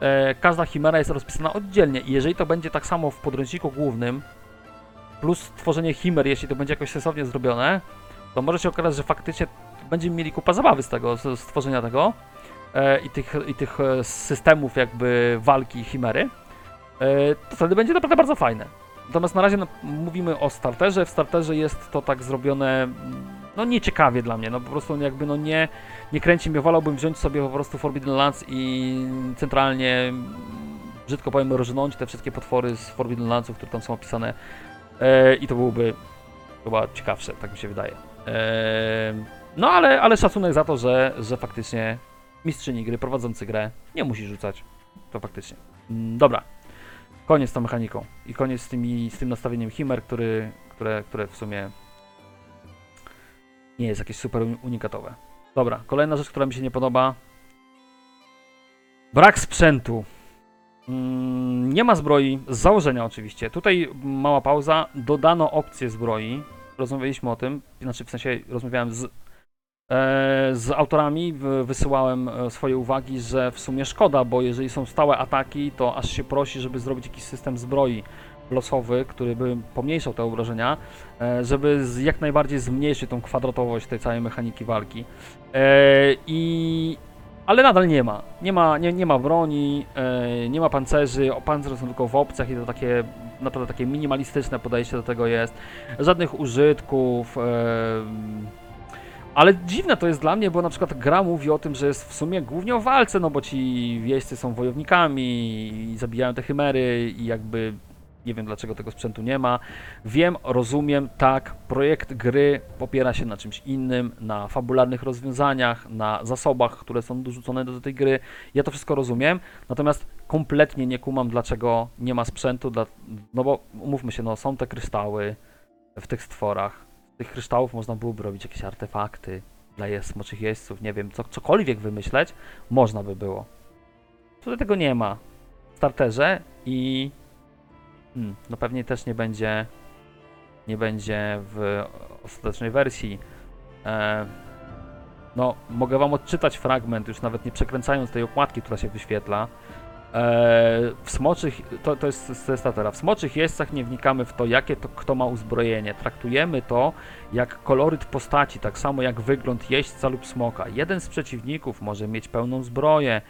E, każda chimera jest rozpisana oddzielnie i jeżeli to będzie tak samo w podręczniku głównym, plus tworzenie chimer, jeśli to będzie jakoś sensownie zrobione, to może się okazać, że faktycznie będziemy mieli kupa zabawy z tego, z stworzenia tego e, i, tych, i tych e, systemów jakby walki chimery, to wtedy będzie naprawdę bardzo fajne. Natomiast na razie no, mówimy o starterze. W starterze jest to tak zrobione, mm, no nieciekawie dla mnie, no po prostu jakby no nie, nie kręci mnie, wolałbym wziąć sobie po prostu Forbidden Lands i centralnie, brzydko powiem, rżnąć te wszystkie potwory z Forbidden Landsów, które tam są opisane e, i to byłoby chyba ciekawsze, tak mi się wydaje. E, no ale, ale szacunek za to, że, że faktycznie mistrzyni gry, prowadzący grę, nie musi rzucać. To faktycznie. Mm, Dobra. Koniec z tą mechaniką. I koniec z, tymi, z tym nastawieniem Himer, który, które, które w sumie nie jest jakieś super uni- unikatowe. Dobra, kolejna rzecz, która mi się nie podoba. Brak sprzętu. Mm, nie ma zbroi, z założenia oczywiście. Tutaj mała pauza. Dodano opcję zbroi. Rozmawialiśmy o tym, znaczy w sensie rozmawiałem z, e, z autorami, wysyłałem e, swoje uwagi, że w sumie szkoda, bo jeżeli są stałe ataki, to aż się prosi, żeby zrobić jakiś system zbroi losowy, który by pomniejszał te obrażenia, e, żeby jak najbardziej zmniejszyć tą kwadratowość tej całej mechaniki walki. E, I ale nadal nie ma. Nie ma, nie, nie ma broni, e, nie ma pancerzy, pancerze są tylko w opcjach i to takie naprawdę takie minimalistyczne podejście do tego jest. Żadnych użytków. Ale dziwne to jest dla mnie, bo na przykład gra mówi o tym, że jest w sumie głównie o walce, no bo ci wieźcy są wojownikami i zabijają te chimery i jakby nie wiem dlaczego tego sprzętu nie ma. Wiem, rozumiem, tak, projekt gry opiera się na czymś innym, na fabularnych rozwiązaniach, na zasobach, które są dorzucone do tej gry. Ja to wszystko rozumiem, natomiast kompletnie nie kumam, dlaczego nie ma sprzętu, dla, no bo umówmy się, no są te kryształy w tych stworach. Z tych kryształów można byłoby robić jakieś artefakty dla je- smoczych jeźdźców, nie wiem, co, cokolwiek wymyśleć, można by było. Tutaj tego nie ma w starterze i Hmm, no pewnie też nie będzie nie będzie w ostatecznej wersji. E, no, mogę wam odczytać fragment, już nawet nie przekręcając tej okładki, która się wyświetla. E, w smoczych, to, to jest statera, w smoczych jeźdźcach nie wnikamy w to, jakie to kto ma uzbrojenie. Traktujemy to jak koloryt postaci, tak samo jak wygląd jeźdźca lub smoka. Jeden z przeciwników może mieć pełną zbroję,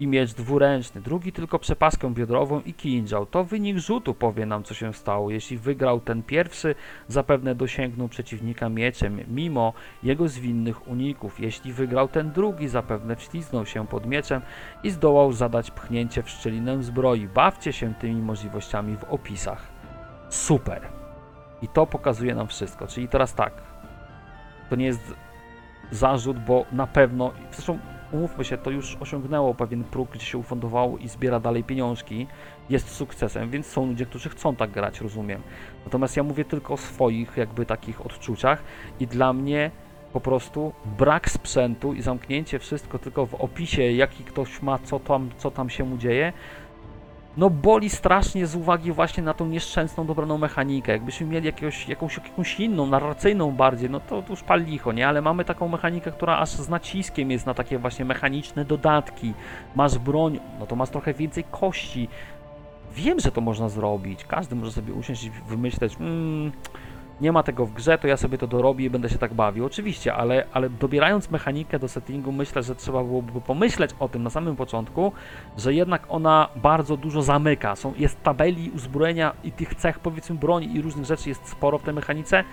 i miecz dwuręczny, drugi tylko przepaskę biodrową i kinżał. To wynik rzutu powie nam, co się stało. Jeśli wygrał ten pierwszy, zapewne dosięgnął przeciwnika mieczem, mimo jego zwinnych uników. Jeśli wygrał ten drugi, zapewne wśliznął się pod mieczem i zdołał zadać pchnięcie w szczelinę zbroi. Bawcie się tymi możliwościami w opisach. Super. I to pokazuje nam wszystko. Czyli teraz tak. To nie jest zarzut, bo na pewno, zresztą umówmy się, to już osiągnęło pewien próg, gdzie się ufundowało i zbiera dalej pieniążki, jest sukcesem, więc są ludzie, którzy chcą tak grać, rozumiem. Natomiast ja mówię tylko o swoich jakby takich odczuciach i dla mnie po prostu brak sprzętu i zamknięcie wszystko tylko w opisie, jaki ktoś ma, co tam, co tam się mu dzieje, no boli strasznie z uwagi właśnie na tą nieszczęsną, dobraną mechanikę. Jakbyśmy mieli jakiegoś, jakąś, jakąś inną, narracyjną bardziej, no to, to już pal licho, nie? Ale mamy taką mechanikę, która aż z naciskiem jest na takie właśnie mechaniczne dodatki. Masz broń, no to masz trochę więcej kości. Wiem, że to można zrobić. Każdy może sobie usiąść i wymyśleć, mm, nie ma tego w grze, to ja sobie to dorobię i będę się tak bawił. Oczywiście, ale, ale dobierając mechanikę do settingu, myślę, że trzeba byłoby pomyśleć o tym na samym początku, że jednak ona bardzo dużo zamyka. Są, jest tabeli uzbrojenia i tych cech, powiedzmy, broni i różnych rzeczy jest sporo w tej mechanice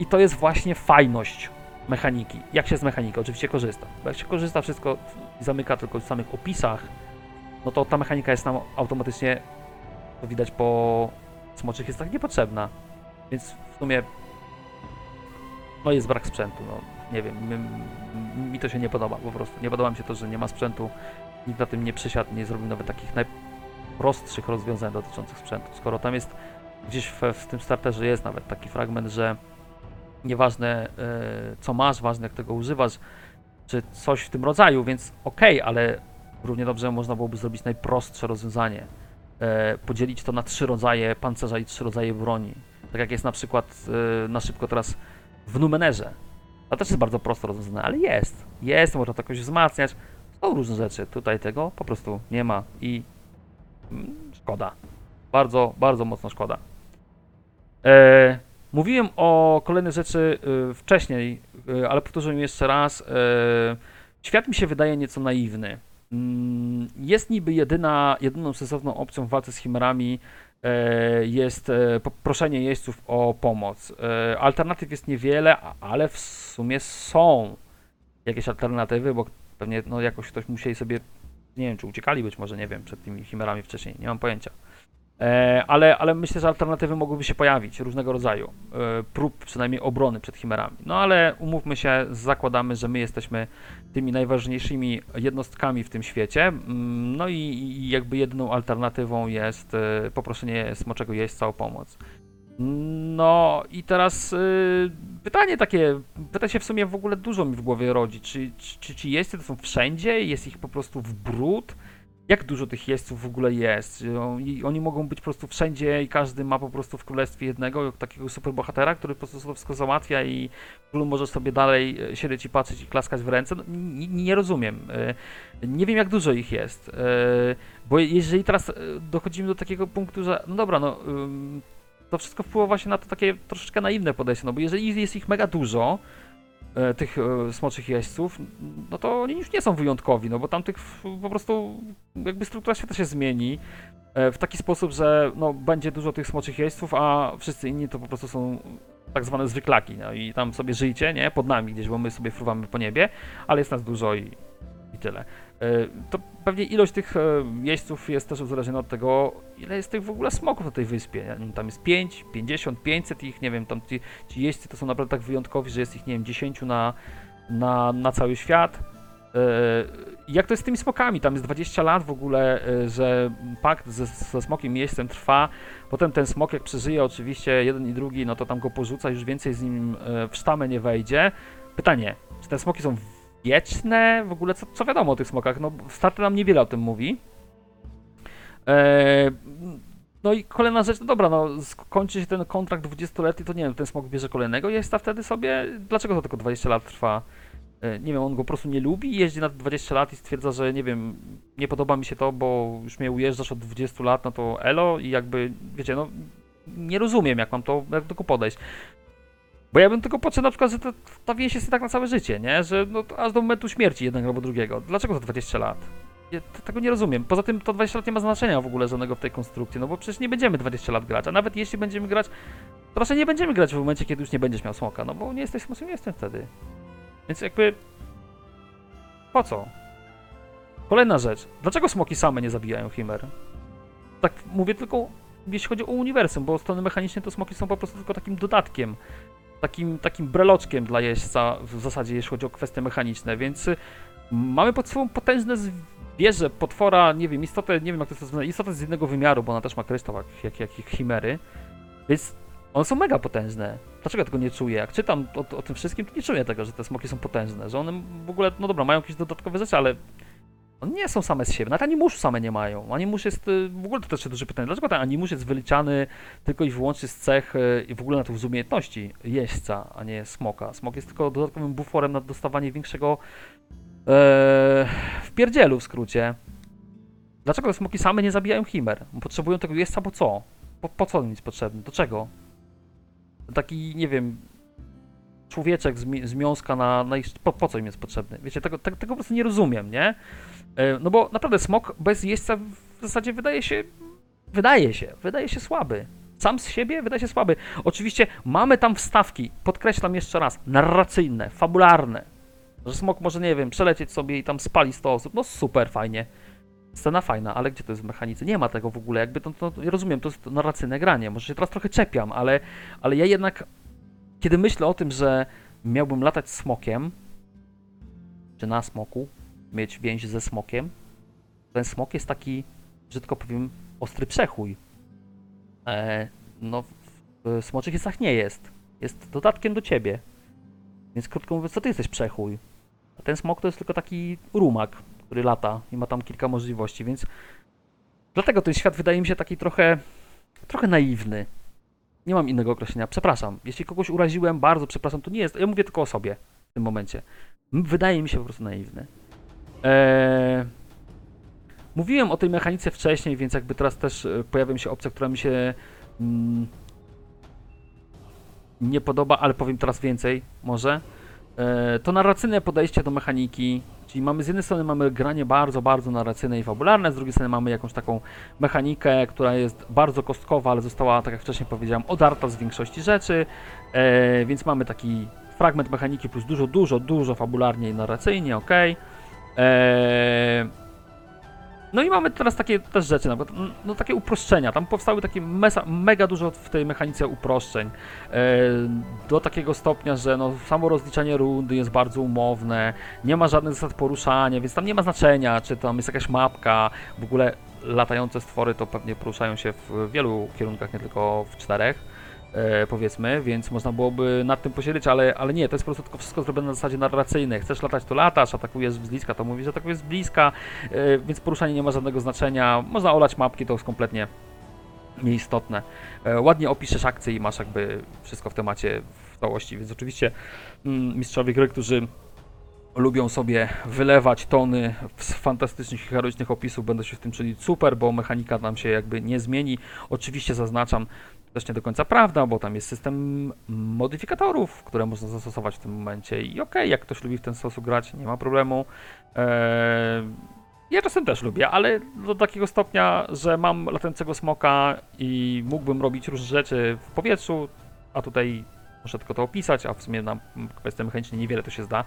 i to jest właśnie fajność mechaniki. Jak się z mechaniki oczywiście korzysta. Bo jak się korzysta wszystko zamyka tylko w samych opisach, no to ta mechanika jest nam automatycznie, to widać po smoczych, jest tak niepotrzebna. Więc w sumie no jest brak sprzętu, no nie wiem, mi, mi to się nie podoba po prostu. Nie podoba mi się to, że nie ma sprzętu, nikt na tym nie przysiadł, nie zrobił nawet takich najprostszych rozwiązań dotyczących sprzętu. Skoro tam jest gdzieś w, w tym starterze jest nawet taki fragment, że nieważne e, co masz, ważne jak tego używasz, czy coś w tym rodzaju, więc okej, ale równie dobrze można byłoby zrobić najprostsze rozwiązanie. E, podzielić to na trzy rodzaje pancerza i trzy rodzaje broni. Tak jak jest na przykład e, na szybko teraz w Numenerze. To też jest bardzo prosto rozwiązane, ale jest. Jest, można to jakoś wzmacniać. Są różne rzeczy. Tutaj tego po prostu nie ma i mm, szkoda. Bardzo, bardzo mocno szkoda. E, mówiłem o kolejnych rzeczy e, wcześniej, e, ale powtórzę jeszcze raz. E, świat mi się wydaje nieco naiwny. Mm, Jest niby jedyna, jedyną sensowną opcją w walce z chimerami jest e, poproszenie jeźdźców o pomoc. E, Alternatyw jest niewiele, ale w sumie są jakieś alternatywy, bo pewnie no, jakoś ktoś musieli sobie, nie wiem, czy uciekali być może, nie wiem, przed tymi chimerami wcześniej, nie mam pojęcia. E, ale, ale myślę, że alternatywy mogłyby się pojawić, różnego rodzaju, e, prób przynajmniej obrony przed chimerami. No ale umówmy się, zakładamy, że my jesteśmy tymi najważniejszymi jednostkami w tym świecie. Mm, No i, i jakby jedyną alternatywą jest e, poproszenie smoczego jeźdźca o pomoc. No i teraz pytanie takie, pyta się w sumie w ogóle dużo mi w głowie rodzi. Czy, czy, czy jeźdźcy to są wszędzie? Jest ich po prostu w brud? Jak dużo tych jeźdźców w ogóle jest? Czy on- I oni mogą być po prostu wszędzie i każdy ma po prostu w królestwie jednego takiego superbohatera, który po prostu to wszystko załatwia i król może sobie dalej e, siedzieć i patrzeć i klaskać w ręce? No, nie, nie rozumiem. E, Nie wiem jak dużo ich jest. E, Bo jeżeli teraz dochodzimy do takiego punktu, że no dobra, no to wszystko wpływa właśnie na to takie troszeczkę naiwne podejście, no bo jeżeli jest ich mega dużo, tych e, smoczych jeźdźców, no to oni już nie są wyjątkowi, no bo tam tych w- po prostu jakby struktura świata się zmieni e, w taki sposób, że no będzie dużo tych smoczych jeźdźców, a wszyscy inni to po prostu są tak zwane zwyklaki, no i tam sobie żyjcie, nie, pod nami gdzieś, bo my sobie fruwamy po niebie, ale jest nas dużo i, i tyle. E, To pewnie ilość tych e, jeźdźców jest też uzależniona od tego, ile jest tych w ogóle smoków na tej wyspie. Wiem, Tam jest 5, 50, 500 ich, nie wiem, tam ci, ci jeźdźcy to są naprawdę tak wyjątkowi, że jest ich, nie wiem, 10 na, na, na cały świat. E, Jak to jest z tymi smokami? Tam jest 20 lat w ogóle, e, że pakt ze, ze smokiem jeźdźcem trwa. Potem ten smok, jak przeżyje oczywiście jeden i drugi, no to tam go porzuca, już więcej z nim w sztamę nie wejdzie. Pytanie, czy te smoki są wieczne? W ogóle co, co wiadomo o tych smokach? No, starter nam niewiele o tym mówi. Eee, no i kolejna rzecz, no dobra, no sk- kończy się ten kontrakt 20-letni, to nie wiem, ten smok bierze kolejnego jest wtedy sobie, dlaczego to tylko 20 lat trwa? E, Nie wiem, on go po prostu nie lubi, jeździ na 20 lat i stwierdza, że nie wiem, nie podoba mi się to, bo już mnie ujeżdżasz od 20 lat, no to elo i jakby, wiecie, no nie rozumiem, jak mam to, jak do tego podejść. Bo ja bym tylko podszedł na przykład, że ta więź jest tak na całe życie, nie? Że no, aż do momentu śmierci jednego albo drugiego. Dlaczego to 20 lat? Ja tego nie rozumiem. Poza tym to 20 lat nie ma znaczenia w ogóle żadnego w tej konstrukcji, no bo przecież nie będziemy 20 lat grać, a nawet jeśli będziemy grać, to raczej nie będziemy grać w momencie, kiedy już nie będziesz miał smoka, no bo nie jesteś smokiem, nie jestem wtedy. Więc jakby... Po co? Kolejna rzecz. Dlaczego smoki same nie zabijają chimer? Tak mówię tylko, jeśli chodzi o uniwersum, bo strony mechanicznej to smoki są po prostu tylko takim dodatkiem. Takim, takim breloczkiem dla jeźdźca w zasadzie, jeśli chodzi o kwestie mechaniczne, więc y, mamy pod sobą potężne zwierzę, potwora, nie wiem, istotę, nie wiem jak to jest nazwane, istotę z jednego wymiaru, bo ona też ma kryształ, jak, jak, jak, chimery, więc one są mega potężne. Dlaczego tego nie czuję? Jak czytam o, o tym wszystkim, to nie czuję tego, że te smoki są potężne, że one w ogóle, no dobra, mają jakieś dodatkowe rzeczy, ale nie są same z siebie. Nawet animuszu same nie mają. Animusz jest, y, w ogóle to też jest duże pytanie, dlaczego ten animusz jest wyliczany tylko i wyłącznie z cech y, i w ogóle na to z umiejętności jeźdźca, a nie smoka. Smok jest tylko dodatkowym buforem na dostawanie większego e, w pierdzielu w skrócie. Dlaczego te smoki same nie zabijają chimer? Potrzebują tego jeźdźca, bo co? Po, po co on jest potrzebny? Do czego? Taki, nie wiem, człowieczek z, mi- z miąska na, na ich, po, po co im jest potrzebny? Wiecie, tego, tego, tego po prostu nie rozumiem, nie? E, No bo naprawdę smok bez jeźdźca w zasadzie wydaje się, wydaje się, wydaje się słaby. Sam z siebie wydaje się słaby. Oczywiście mamy tam wstawki, podkreślam jeszcze raz, narracyjne, fabularne. Że smok może, nie wiem, przelecieć sobie i tam spali 100 osób. No super, fajnie. Scena fajna, ale gdzie to jest w mechanice? Nie ma tego w ogóle. Jakby to, to, ja rozumiem, to jest narracyjne granie. Może się teraz trochę czepiam, ale, ale ja jednak, kiedy myślę o tym, że miałbym latać smokiem, czy na smoku, mieć więź ze smokiem, ten smok jest taki, brzydko powiem, ostry przechój. E, no, w, w smoczych jedzach nie jest. Jest dodatkiem do ciebie. Więc krótko mówiąc, co ty jesteś przechój? A ten smok to jest tylko taki rumak, który lata i ma tam kilka możliwości, więc dlatego ten świat wydaje mi się taki trochę, trochę naiwny. Nie mam innego określenia. Przepraszam. Jeśli kogoś uraziłem, bardzo przepraszam. To nie jest. Ja mówię tylko o sobie w tym momencie. Wydaje mi się po prostu naiwny. Eee, mówiłem o tej mechanice wcześniej, więc jakby teraz też e, pojawia się opcja, która mi się mm, nie podoba, ale powiem teraz więcej, może. E, to narracyjne podejście do mechaniki, czyli mamy z jednej strony mamy granie bardzo, bardzo narracyjne i fabularne, z drugiej strony mamy jakąś taką mechanikę, która jest bardzo kostkowa, ale została, tak jak wcześniej powiedziałem, odarta z większości rzeczy, e, więc mamy taki fragment mechaniki plus dużo, dużo, dużo fabularnie i narracyjnie, ok. E, no i mamy teraz takie też rzeczy, na przykład, no takie uproszczenia. Tam powstały takie mesa, mega dużo w tej mechanice uproszczeń. E, do takiego stopnia, że no, samo rozliczanie rundy jest bardzo umowne, nie ma żadnych zasad poruszania, więc tam nie ma znaczenia, czy tam jest jakaś mapka. W ogóle latające stwory to pewnie poruszają się w wielu kierunkach, nie tylko w czterech. E, powiedzmy, więc można byłoby nad tym posiedzieć, ale, ale nie, to jest po prostu tylko wszystko zrobione na zasadzie narracyjnej. Chcesz latać, to latasz, atakujesz z bliska, to mówisz, atakujesz z bliska, e, więc poruszanie nie ma żadnego znaczenia. Można olać mapki, to jest kompletnie nieistotne. E, ładnie opiszesz akcję i masz jakby wszystko w temacie w całości, więc oczywiście mm, mistrzowie gry, którzy lubią sobie wylewać tony z fantastycznych heroicznych opisów, będą się w tym czuli super, bo mechanika nam się jakby nie zmieni. Oczywiście zaznaczam, też nie do końca prawda, bo tam jest system modyfikatorów, które można zastosować w tym momencie i okej, jak ktoś lubi w ten sposób grać, nie ma problemu. Eee, ja czasem też lubię, ale do takiego stopnia, że mam latającego smoka i mógłbym robić różne rzeczy w powietrzu, a tutaj muszę tylko to opisać, a w sumie na kwestie mechaniczne niewiele to się zda.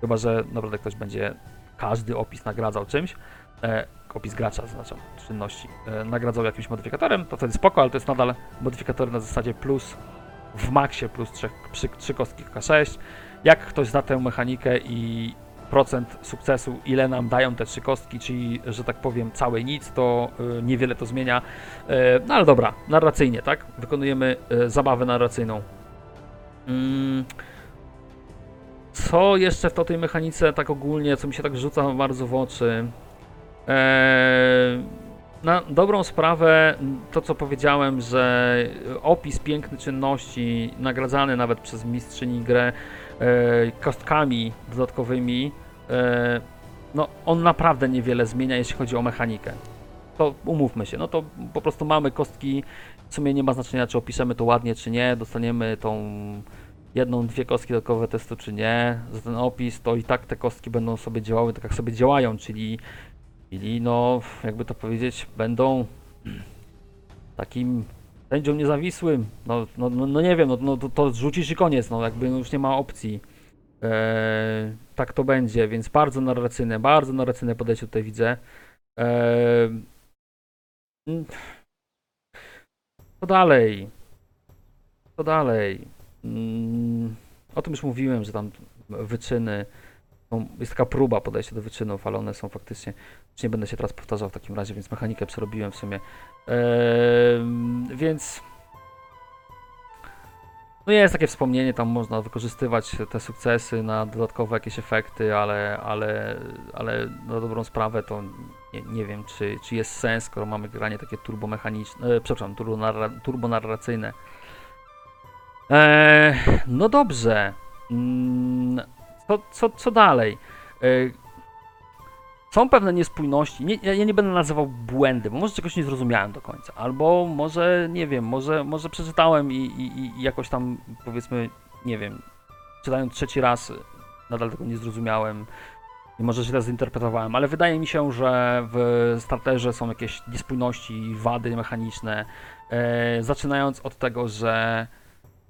Chyba, że naprawdę ktoś będzie każdy opis nagradzał czymś. E, opis gracza, znaczam, czynności, e, nagradzał jakimś modyfikatorem, to wtedy spoko, ale to jest nadal modyfikator na zasadzie plus w maksie plus 3, przy, 3 kostki K6. Jak ktoś zna tę mechanikę i procent sukcesu, ile nam dają te trzy kostki, czyli, że tak powiem, całe nic, to y, niewiele to zmienia. E, no ale dobra, narracyjnie, tak? Wykonujemy e, zabawę narracyjną. Mm. Co jeszcze w tej mechanice tak ogólnie, co mi się tak rzuca bardzo w oczy? Eee, na dobrą sprawę, to co powiedziałem, że opis piękny czynności, nagradzany nawet przez mistrzyni grę e, kostkami dodatkowymi, e, no on naprawdę niewiele zmienia, jeśli chodzi o mechanikę. To umówmy się, no to po prostu mamy kostki, w sumie nie ma znaczenia, czy opiszemy to ładnie, czy nie, dostaniemy tą jedną, dwie kostki dodatkowe testu, czy nie, za ten opis, to i tak te kostki będą sobie działały tak, jak sobie działają, czyli Czyli no, jakby to powiedzieć, będą takim sędzią niezawisłym. No, no, no, no nie wiem, no, no to, to rzucisz i koniec, no jakby już nie ma opcji. Eee, tak to będzie, więc bardzo narracyjne, bardzo narracyjne podejście tutaj widzę. Eee, co dalej? Co dalej? Mm, o tym już mówiłem, że tam wyczyny. Są- Jest taka próba podejścia do wyczynów, ale one są faktycznie. Już nie będę się teraz powtarzał w takim razie, więc mechanikę przerobiłem w sumie. Em, więc. No jest takie wspomnienie, tam można wykorzystywać te sukcesy na dodatkowe jakieś efekty, ale, ale, ale na dobrą sprawę to nie, nie wiem, czy, czy jest sens, skoro mamy granie takie turbomechaniczne, e, przepraszam, turbonarra- turbonarracyjne. E, no dobrze. Mm, co, co, co dalej? E, są pewne niespójności. Nie, ja nie będę nazywał błędy, bo może czegoś nie zrozumiałem do końca. Albo może, nie wiem, może, może przeczytałem i, i, i jakoś tam, powiedzmy, nie wiem, czytając trzeci raz, nadal tego nie zrozumiałem. I może źle zinterpretowałem, ale wydaje mi się, że w starterze są jakieś niespójności, wady mechaniczne. E, zaczynając od tego, że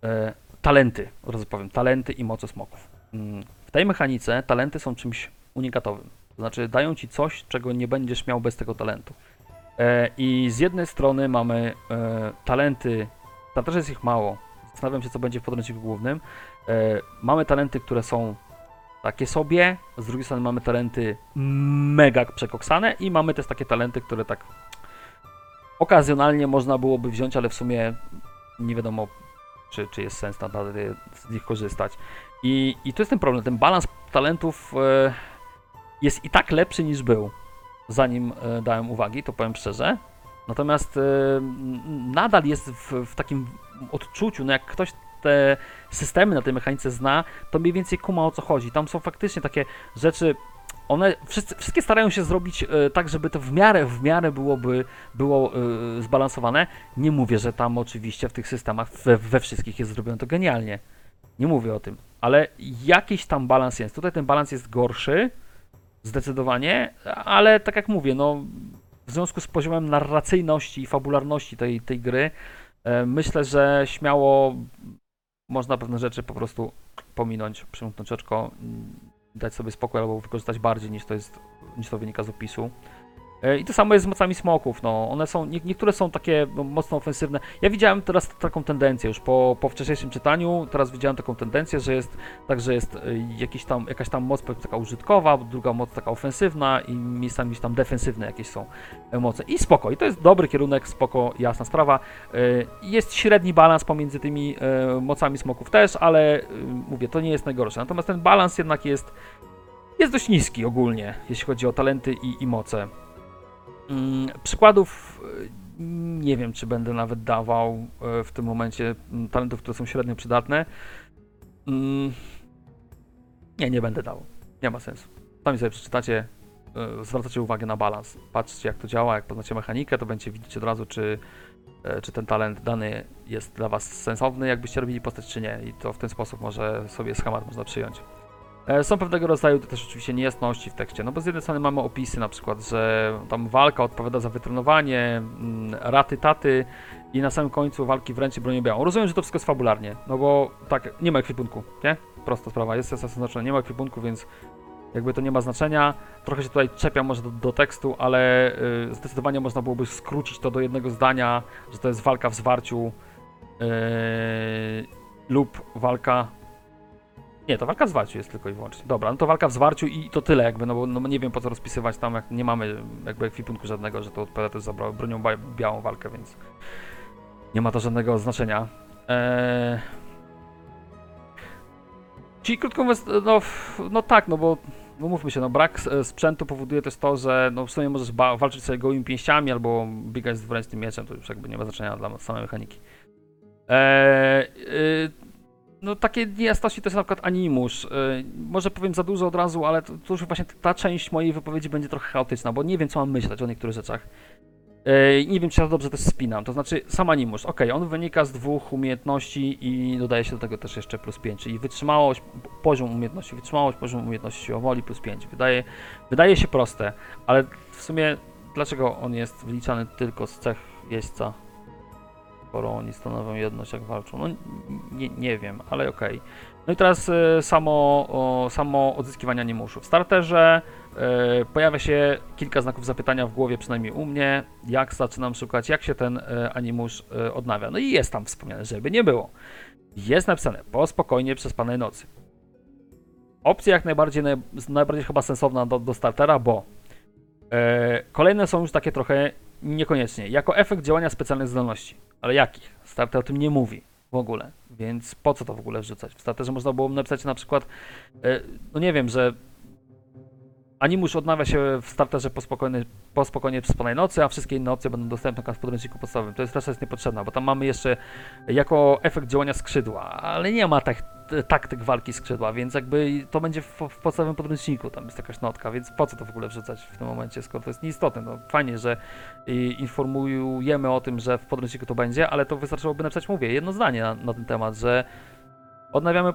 e, talenty, od razu powiem, talenty i moce smoków. W tej mechanice talenty są czymś unikatowym. To znaczy dają ci coś, czego nie będziesz miał bez tego talentu. E, I z jednej strony mamy e, talenty, tam też jest ich mało. Zastanawiam się, co będzie w podręczniku głównym. E, mamy talenty, które są takie sobie, z drugiej strony mamy talenty mega przekoksane i mamy też takie talenty, które tak okazjonalnie można byłoby wziąć, ale w sumie nie wiadomo, czy, czy jest sens nadal z nich korzystać. I, I to jest ten problem, ten balans talentów e, jest i tak lepszy niż był, zanim e, dałem uwagi, to powiem szczerze. Natomiast e, nadal jest w, w takim odczuciu, no jak ktoś te systemy na tej mechanice zna, to mniej więcej kuma o co chodzi. Tam są faktycznie takie rzeczy, one wszyscy, wszystkie starają się zrobić tak, żeby to w miarę, w miarę byłoby było zbalansowane. Nie mówię, że tam oczywiście w tych systemach we, we wszystkich jest zrobione to genialnie. Nie mówię o tym, ale jakiś tam balans jest. Tutaj ten balans jest gorszy, zdecydowanie, ale tak jak mówię, no w związku z poziomem narracyjności i fabularności tej, tej gry, e, myślę, że śmiało można pewne rzeczy po prostu pominąć, przymknąć oczko, mm, dać sobie spokój albo wykorzystać bardziej niż to jest, niż to wynika z opisu. E, I to samo jest z mocami smoków, no. One są, nie, niektóre są takie no, mocno ofensywne. Ja widziałem teraz taką tendencję już po, po wcześniejszym czytaniu, teraz widziałem taką tendencję, że jest tak, że jest e, jakiś tam, jakaś tam moc powiedzmy taka użytkowa, druga moc taka ofensywna i miejscami tam defensywne jakieś są e, moce. I spoko, i to jest dobry kierunek, spoko, jasna sprawa. Jest średni balans pomiędzy tymi mocami smoków też, ale mówię, to nie jest najgorsze. Natomiast ten balans jednak jest, jest dość niski ogólnie, jeśli chodzi o talenty i, i moce. Mm, Przykładów y, nie wiem, czy będę nawet dawał y, w tym momencie mm, talentów, które są średnio przydatne. Mm, Nie, nie będę dał. Nie ma sensu. Sami sobie przeczytacie, y, zwracacie uwagę na balans. Patrzcie, jak to działa, jak poznacie mechanikę, to będziecie widzieć od razu, czy, czy ten talent dany jest dla Was sensowny, jakbyście robili postać, czy nie. I to w ten sposób może sobie schemat można przyjąć. E, Są pewnego rodzaju też oczywiście niejasności w tekście, no bo z jednej strony mamy opisy na przykład, że tam walka odpowiada za wytrenowanie, mm, raty, taty i na samym końcu walki wręcz bronią białą. Rozumiem, że to wszystko jest fabularnie, no bo tak, nie ma ekwipunku, nie? Prosta sprawa, jest sens znaczone, nie ma ekwipunku, więc jakby to nie ma znaczenia. Trochę się tutaj czepiam może do, do tekstu, ale y, zdecydowanie można byłoby skrócić to do jednego zdania, że to jest walka w zwarciu yy, lub walka nie, to walka w zwarciu jest tylko i wyłącznie. Dobra, no to walka w zwarciu i to tyle jakby, no bo no nie wiem po co rozpisywać tam, jak nie mamy jakby ekwipunku żadnego, że to odpowiada też za bronią białą walkę, więc nie ma to żadnego znaczenia. Eee... Czyli krótko mówiąc, no, no tak, no bo no mówmy się, no brak s- sprzętu powoduje też to, że no w sumie możesz walczyć sobie gołymi pięściami albo biegać z wręcznym mieczem, to już jakby nie ma znaczenia dla samej mechaniki. Eee, y, no takie niejasności to jest na przykład animusz. Yy, może powiem za dużo od razu, ale to, to już właśnie ta część mojej wypowiedzi będzie trochę chaotyczna, bo nie wiem co mam myśleć o niektórych rzeczach. Yy, nie wiem czy ja dobrze też spinam. To znaczy sam animusz, ok, on wynika z dwóch umiejętności i dodaje się do tego też jeszcze plus 5, czyli wytrzymałość, poziom umiejętności wytrzymałość, poziom umiejętności siłowoli plus 5. Wydaje, wydaje się proste, ale w sumie dlaczego on jest wyliczany tylko z cech jeźdźca? Skoro oni stanowią jedność, jak walczą. No nie, nie wiem, ale okej. No i teraz e, samo, samo odzyskiwanie animuszu. W starterze e, pojawia się kilka znaków zapytania w głowie, przynajmniej u mnie, jak zaczynam szukać, jak się ten e, animusz odnawia. No i jest tam wspomniane, żeby nie było. jest napisane po spokojnie przespanej nocy. Opcja jak najbardziej, naj, najbardziej chyba sensowna do, do startera, bo kolejne są już takie trochę niekoniecznie. Jako efekt działania specjalnych zdolności. Ale jakich? Starter o tym nie mówi w ogóle, więc po co to w ogóle wrzucać? W starterze można było napisać na przykład, e, no nie wiem, że Animusz odnawia się w starterze po, spokojnej, po spokojnie przespanej nocy, a wszystkie inne opcje będą dostępne w podręczniku podstawowym. To jest reszta jest niepotrzebna, bo tam mamy jeszcze jako efekt działania skrzydła, ale nie ma tak, taktyk walki skrzydła, więc jakby to będzie w, w podstawowym podręczniku, tam jest jakaś notka, więc po co to w ogóle wrzucać w tym momencie, skoro to jest nieistotne. No fajnie, że informujemy o tym, że w podręczniku to będzie, ale to wystarczyłoby napisać, mówię, jedno zdanie na, na ten temat, że Odnawiamy,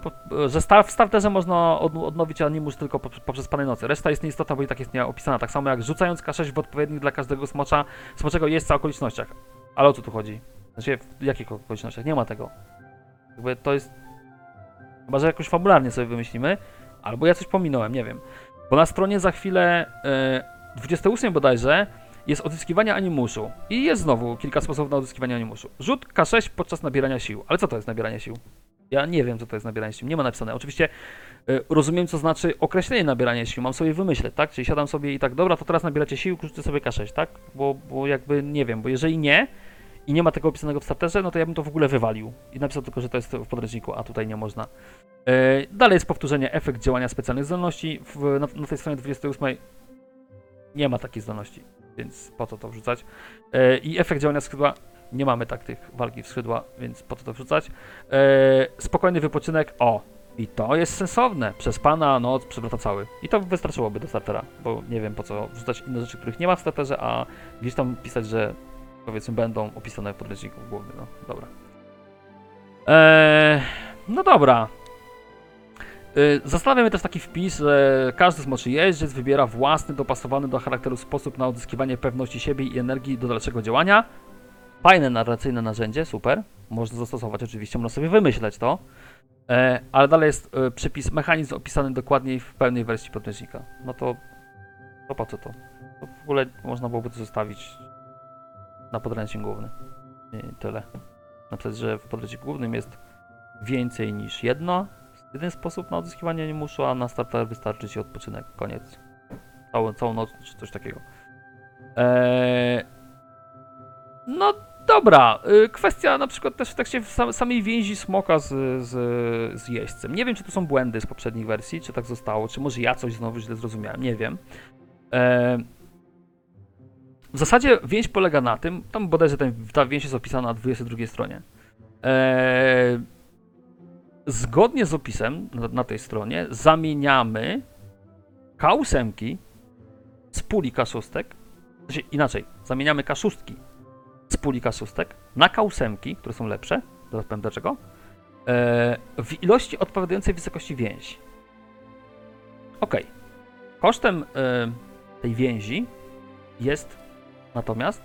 że star, w starterze można od, odnowić animusz tylko po, poprzez panej nocy. Reszta jest nieistotna, bo i tak jest nieopisana. Tak samo jak rzucając K6 w odpowiednich dla każdego smocza, smoczego jest okolicznościach. Ale o co tu chodzi? Znaczy, w jakich okolicznościach? Nie ma tego. Jakby to jest... Chyba, że jakoś fabularnie sobie wymyślimy, albo ja coś pominąłem, nie wiem. Bo na stronie za chwilę e, 28 bodajże jest odzyskiwanie animuszu. I jest znowu kilka sposobów na odzyskiwanie animuszu. Rzut K6 podczas nabierania sił. Ale co to jest nabieranie sił? Ja nie wiem, co to jest nabieranie sił. Nie ma napisane. Oczywiście y, rozumiem, co znaczy określenie nabierania sił. Mam sobie wymyśleć, tak? Czyli siadam sobie i tak, dobra, to teraz nabieracie sił, rzucę sobie K6, tak? Bo, bo jakby nie wiem, bo jeżeli nie i nie ma tego opisanego w starterze, no to ja bym to w ogóle wywalił. I napisał tylko, że to jest w podręczniku, a tutaj nie można. Y, dalej jest powtórzenie efekt działania specjalnych zdolności. W, na, na tej stronie 28 nie ma takiej zdolności, więc po co to wrzucać? Y, I efekt działania skrzydła nie mamy tak tych walki w skrzydła, więc po co to wrzucać. Eee, spokojny wypoczynek, o, i to jest sensowne. Przez pana noc przewraca cały. I to wystarczyłoby do startera, bo nie wiem po co wrzucać inne rzeczy, których nie ma w starterze, a gdzieś tam pisać, że powiedzmy będą opisane w podręczniku głównym. No, dobra. Eee, no dobra. Yy, Zastanawia mnie też taki wpis, że każdy smoczy jeździec wybiera własny, dopasowany do charakteru sposób na odzyskiwanie pewności siebie i energii do dalszego działania. Fajne narracyjne narzędzie, super. Można zastosować oczywiście, można sobie wymyśleć to. E, ale dalej jest e, przypis, mechanizm opisany dokładniej w pełnej wersji podręcznika. No to, to po co to? to? W ogóle można byłoby to zostawić na podręcznik główny. I tyle. Napisać, że w podręczniku głównym jest więcej niż jedno, jeden sposób na odzyskiwanie animuszu, a na starter wystarczy ci odpoczynek. Koniec. Całą, całą noc czy coś takiego. Eee, no dobra, y, kwestia na przykład też w tekście sam, samej więzi smoka z, z, z jeźdźcem. Nie wiem, czy to są błędy z poprzednich wersji, czy tak zostało, czy może ja coś znowu źle zrozumiałem, nie wiem. E, w zasadzie więź polega na tym, tam bodajże ten, ta więź jest opisana na 22 stronie. E, zgodnie z opisem na, na tej stronie zamieniamy K8 z puli K6, znaczy inaczej, zamieniamy K6 z puli K6 na K8, które są lepsze, zaraz powiem dlaczego, e, w ilości odpowiadającej wysokości więzi. Ok. Kosztem e, tej więzi jest natomiast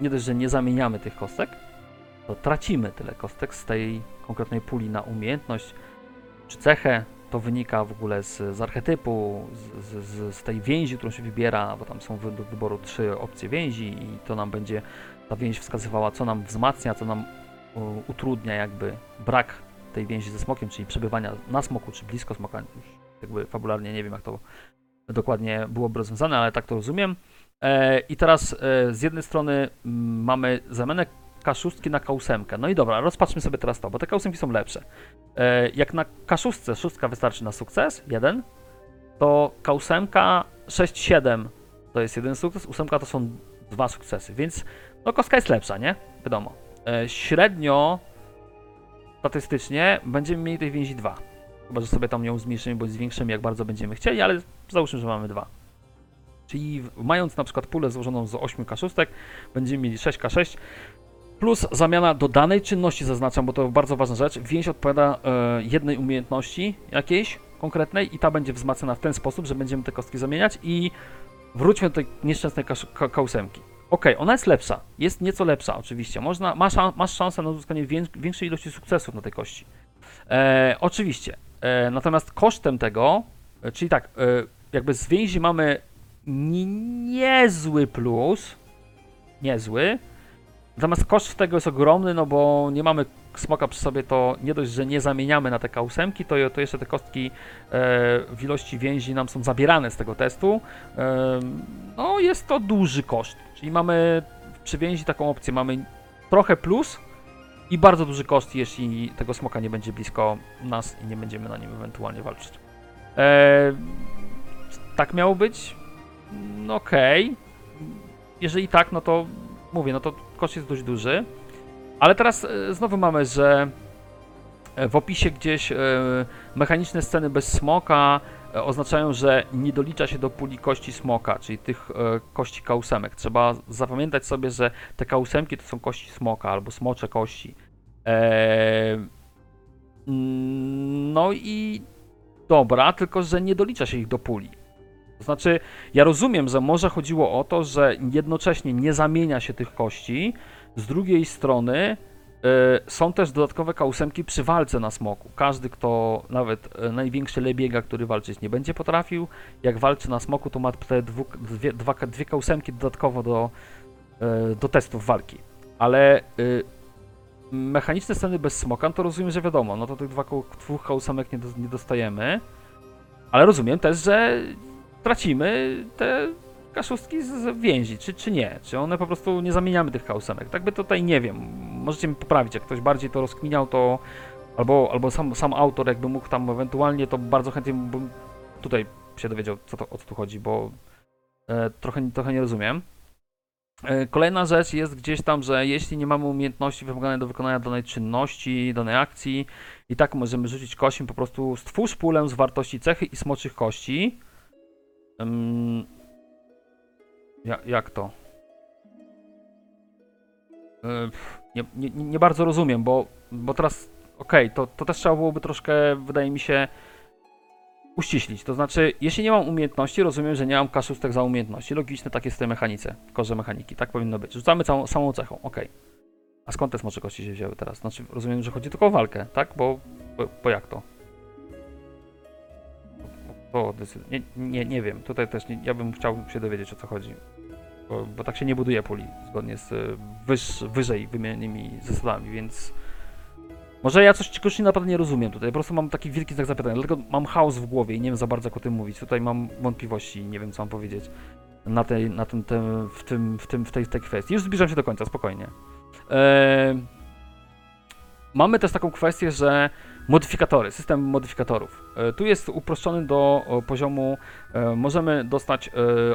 nie dość, że nie zamieniamy tych kostek, to tracimy tyle kostek z tej konkretnej puli na umiejętność czy cechę. To wynika w ogóle z, z archetypu, z, z, z tej więzi, którą się wybiera, bo tam są do wyboru trzy opcje więzi i to nam będzie ta więź wskazywała, co nam wzmacnia, co nam utrudnia jakby brak tej więzi ze smokiem, czyli przebywania na smoku, czy blisko smoka. Już jakby fabularnie nie wiem, jak to dokładnie byłoby rozwiązane, ale tak to rozumiem. E, I teraz e, z jednej strony m, mamy zamianę K6 na K8. No i dobra, rozpatrzmy sobie teraz to, bo te K8 są lepsze. E, jak na K6 szóstka wystarczy na sukces, jeden, to K8 6-7 to jest jeden sukces, 8 to są dwa sukcesy, więc no kostka jest lepsza, nie? Wiadomo. Średnio statystycznie będziemy mieli tej więzi 2. Chyba, że sobie tam ją zmniejszymy bądź zwiększymy jak bardzo będziemy chcieli, ale załóżmy, że mamy 2. Czyli mając na przykład pulę złożoną z 8 K6, będziemy mieli 6K6 plus zamiana do danej czynności, zaznaczam, bo to bardzo ważna rzecz. Więź odpowiada e, jednej umiejętności jakiejś konkretnej i ta będzie wzmacniana w ten sposób, że będziemy te kostki zamieniać i wróćmy do tej nieszczęsnej kasz- ka- K8. Okej, ona jest lepsza. Jest nieco lepsza, oczywiście. Można, masz, masz szansę na uzyskanie wię- większej ilości sukcesów na tej kości. E, oczywiście. E, natomiast kosztem tego, e, czyli tak, e, jakby z więzi mamy niezły plus, niezły, natomiast koszt tego jest ogromny, no bo nie mamy smoka przy sobie, to nie dość, że nie zamieniamy na te K8, to, to jeszcze te kostki e, w ilości więzi nam są zabierane z tego testu. E, no jest to duży koszt, czyli mamy przy więzi taką opcję, mamy trochę plus i bardzo duży koszt, jeśli tego smoka nie będzie blisko nas i nie będziemy na nim ewentualnie walczyć. E, tak miało być? No okej. Jeżeli tak, no to mówię, no to koszt jest dość duży. Ale teraz e, znowu mamy, że e, w opisie gdzieś e, mechaniczne sceny bez smoka oznaczają, że nie dolicza się do puli kości smoka, czyli tych kości kausemek. Trzeba zapamiętać sobie, że te kausemki to są kości smoka albo smocze kości. Mm, no i dobra, tylko że nie dolicza się ich do puli. To znaczy, ja rozumiem, że może chodziło o to, że jednocześnie nie zamienia się tych kości, z drugiej strony y, są też dodatkowe kausemki przy walce na smoku. Każdy, kto nawet y, największy lebiega, który walczyć nie będzie potrafił, jak walczy na smoku, to ma te dwu, dwie, dwa, dwie kausemki dodatkowo do, y, do testów walki. Ale y, mechaniczne sceny bez smoka, no to rozumiem, że wiadomo, no to tych dwa, dwóch kausemek nie, do, nie dostajemy. Ale rozumiem też, że tracimy te kaszustki z- więzi, czy, czy nie? Czy one po prostu nie zamieniamy tych kausemek? Tak by tutaj nie wiem. Możecie mi poprawić, jak ktoś bardziej to rozkminiał, to albo, albo sam, sam autor jakby mógł tam ewentualnie, to bardzo chętnie bym tutaj się dowiedział, co to, o co tu chodzi, bo e, trochę, trochę nie rozumiem. E, Kolejna rzecz jest gdzieś tam, że jeśli nie mamy umiejętności wymaganej do wykonania danej czynności, danej akcji, i tak możemy rzucić kościem po prostu stwórz pulę z wartości cechy i smoczych kości. Ym, ja, jak to? Pff, nie, nie, nie bardzo rozumiem, bo, bo teraz, okej, to, to też trzeba byłoby troszkę, wydaje mi się, uściślić. To znaczy, jeśli nie mam umiejętności, rozumiem, że nie mam kaszustek za umiejętności. Logiczne tak jest w tej mechanice, korze mechaniki. Tak powinno być. Rzucamy całą, samą cechą, okej. A skąd te smocze kości się wzięły teraz? Znaczy, rozumiem, że chodzi tylko o walkę, tak? Bo, bo, bo jak to? To decy- nie, nie, nie wiem. Tutaj też nie, ja bym chciał się dowiedzieć o co chodzi. Bo, bo tak się nie buduje puli zgodnie z wyż, wyżej wymienionymi zasadami, więc może ja coś czegoś naprawdę nie rozumiem tutaj. Po prostu mam taki wielki znak zapytania. Dlatego mam chaos w głowie i nie wiem za bardzo jak o tym mówić. Tutaj mam wątpliwości i nie wiem co mam powiedzieć na tej, na tym, tym, w, tym, w, tym, w tej, tej kwestii. Już zbliżam się do końca, spokojnie. Eee, mamy też taką kwestię, że modyfikatory, system modyfikatorów. E, Tu jest uproszczony do o, poziomu, e, możemy dostać e,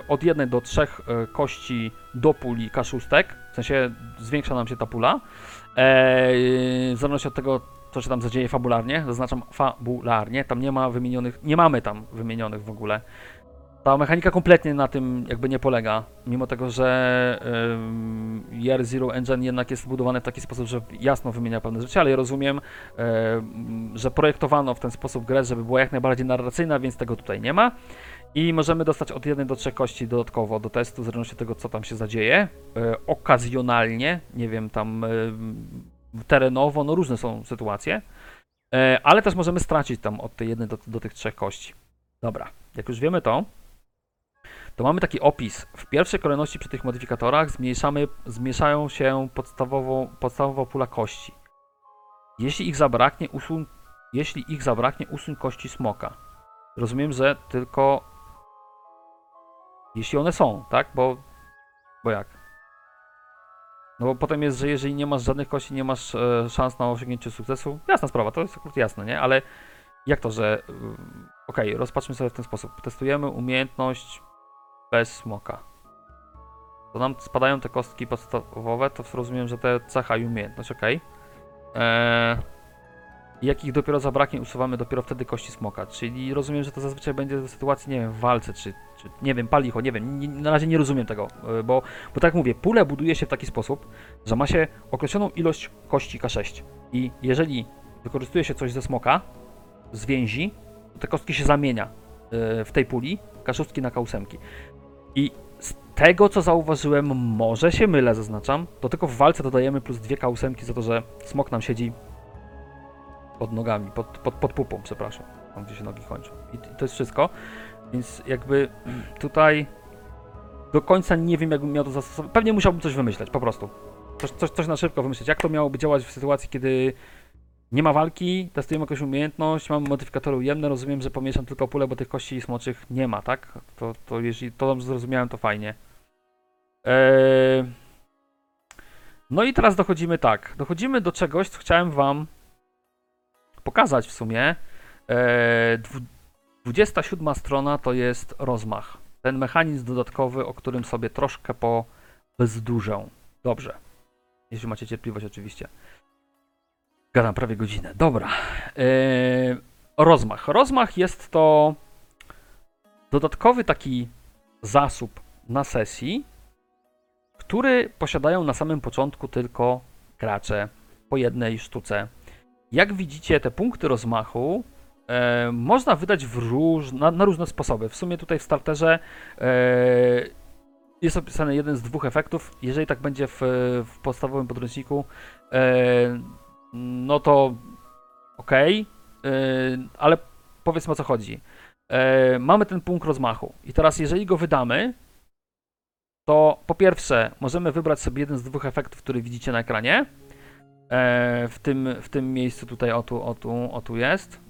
od jednej do trzech e, kości do puli kaszustek, w sensie zwiększa nam się ta pula, e, w zależności od tego, co się tam zadzieje fabularnie, zaznaczam fabularnie, tam nie ma wymienionych, nie mamy tam wymienionych w ogóle. Ta mechanika kompletnie na tym jakby nie polega, mimo tego, że Year Zero Engine jednak jest zbudowany w taki sposób, że jasno wymienia pewne rzeczy, ale ja rozumiem, em, że projektowano w ten sposób grę, żeby była jak najbardziej narracyjna, więc tego tutaj nie ma. I możemy dostać od 1 do 3 kości dodatkowo do testu, w zależności od tego, co tam się zadzieje. E, okazjonalnie, nie wiem, tam terenowo, no różne są sytuacje. E, ale też możemy stracić tam od tej jednej do, do tych trzech kości. Dobra, jak już wiemy to, to mamy taki opis. W pierwszej kolejności przy tych modyfikatorach zmniejszamy, zmniejszają się podstawowo, podstawowa pula kości. Jeśli ich zabraknie, usuń, jeśli ich zabraknie, usuń kości smoka. Rozumiem, że tylko jeśli one są, tak? Bo, bo jak? No bo potem jest, że jeżeli nie masz żadnych kości, nie masz e, szans na osiągnięcie sukcesu. Jasna sprawa, to jest akurat jasne, nie? Ale jak to, że... y, Okej, rozpatrzmy sobie w ten sposób. Testujemy umiejętność bez smoka. To nam spadają te kostki podstawowe, to rozumiem, że te cecha i umiejętność, okej. Eee, jak ich dopiero zabraknie, usuwamy dopiero wtedy kości smoka. Czyli rozumiem, że to zazwyczaj będzie w sytuacji, nie wiem, w walce, czy, czy nie wiem, palicho, nie wiem, nie, na razie nie rozumiem tego, e, bo, bo tak mówię, pulę buduje się w taki sposób, że ma się określoną ilość kości K6 i jeżeli wykorzystuje się coś ze smoka, z więzi, to te kostki się zamienia e, w tej puli, K6 na K8. I z tego, co zauważyłem, może się mylę, zaznaczam, to tylko w walce dodajemy plus dwie K8 za to, że smok nam siedzi pod nogami, pod, pod, pod pupą, przepraszam, tam gdzie się nogi kończą. I, I to jest wszystko, więc jakby *clears throat* tutaj do końca nie wiem, jakbym miał to zastosować. Pewnie musiałbym coś wymyśleć, po prostu. coś, coś, coś na szybko wymyśleć. Jak to miałoby działać w sytuacji, kiedy nie ma walki, testujemy jakąś umiejętność, mamy modyfikatory ujemne, rozumiem, że pomieszam tylko pulę, bo tych kości smoczych nie ma, tak? To, to jeśli to dobrze zrozumiałem, to fajnie. Eee... No i teraz dochodzimy tak. Dochodzimy do czegoś, co chciałem wam pokazać w sumie. Eee, dwu- 27 strona to jest rozmach. Ten mechanizm dodatkowy, o którym sobie troszkę po bezdurzę. Dobrze. Jeśli macie cierpliwość, oczywiście. Gadam prawie godzinę. Dobra. Eee, rozmach. Rozmach jest to dodatkowy taki zasób na sesji, który posiadają na samym początku tylko gracze po jednej sztuce. Jak widzicie, te punkty rozmachu e, można wydać róż, na, na różne sposoby. W sumie tutaj w starterze e, jest opisany jeden z dwóch efektów. Jeżeli tak będzie w, w podstawowym podręczniku, e, no to okej, e, ale powiedzmy o co chodzi. E, mamy ten punkt rozmachu i teraz jeżeli go wydamy, to po pierwsze możemy wybrać sobie jeden z dwóch efektów, który widzicie na ekranie. E, w, tym, w tym miejscu tutaj, o tu, o tu, o tu jest.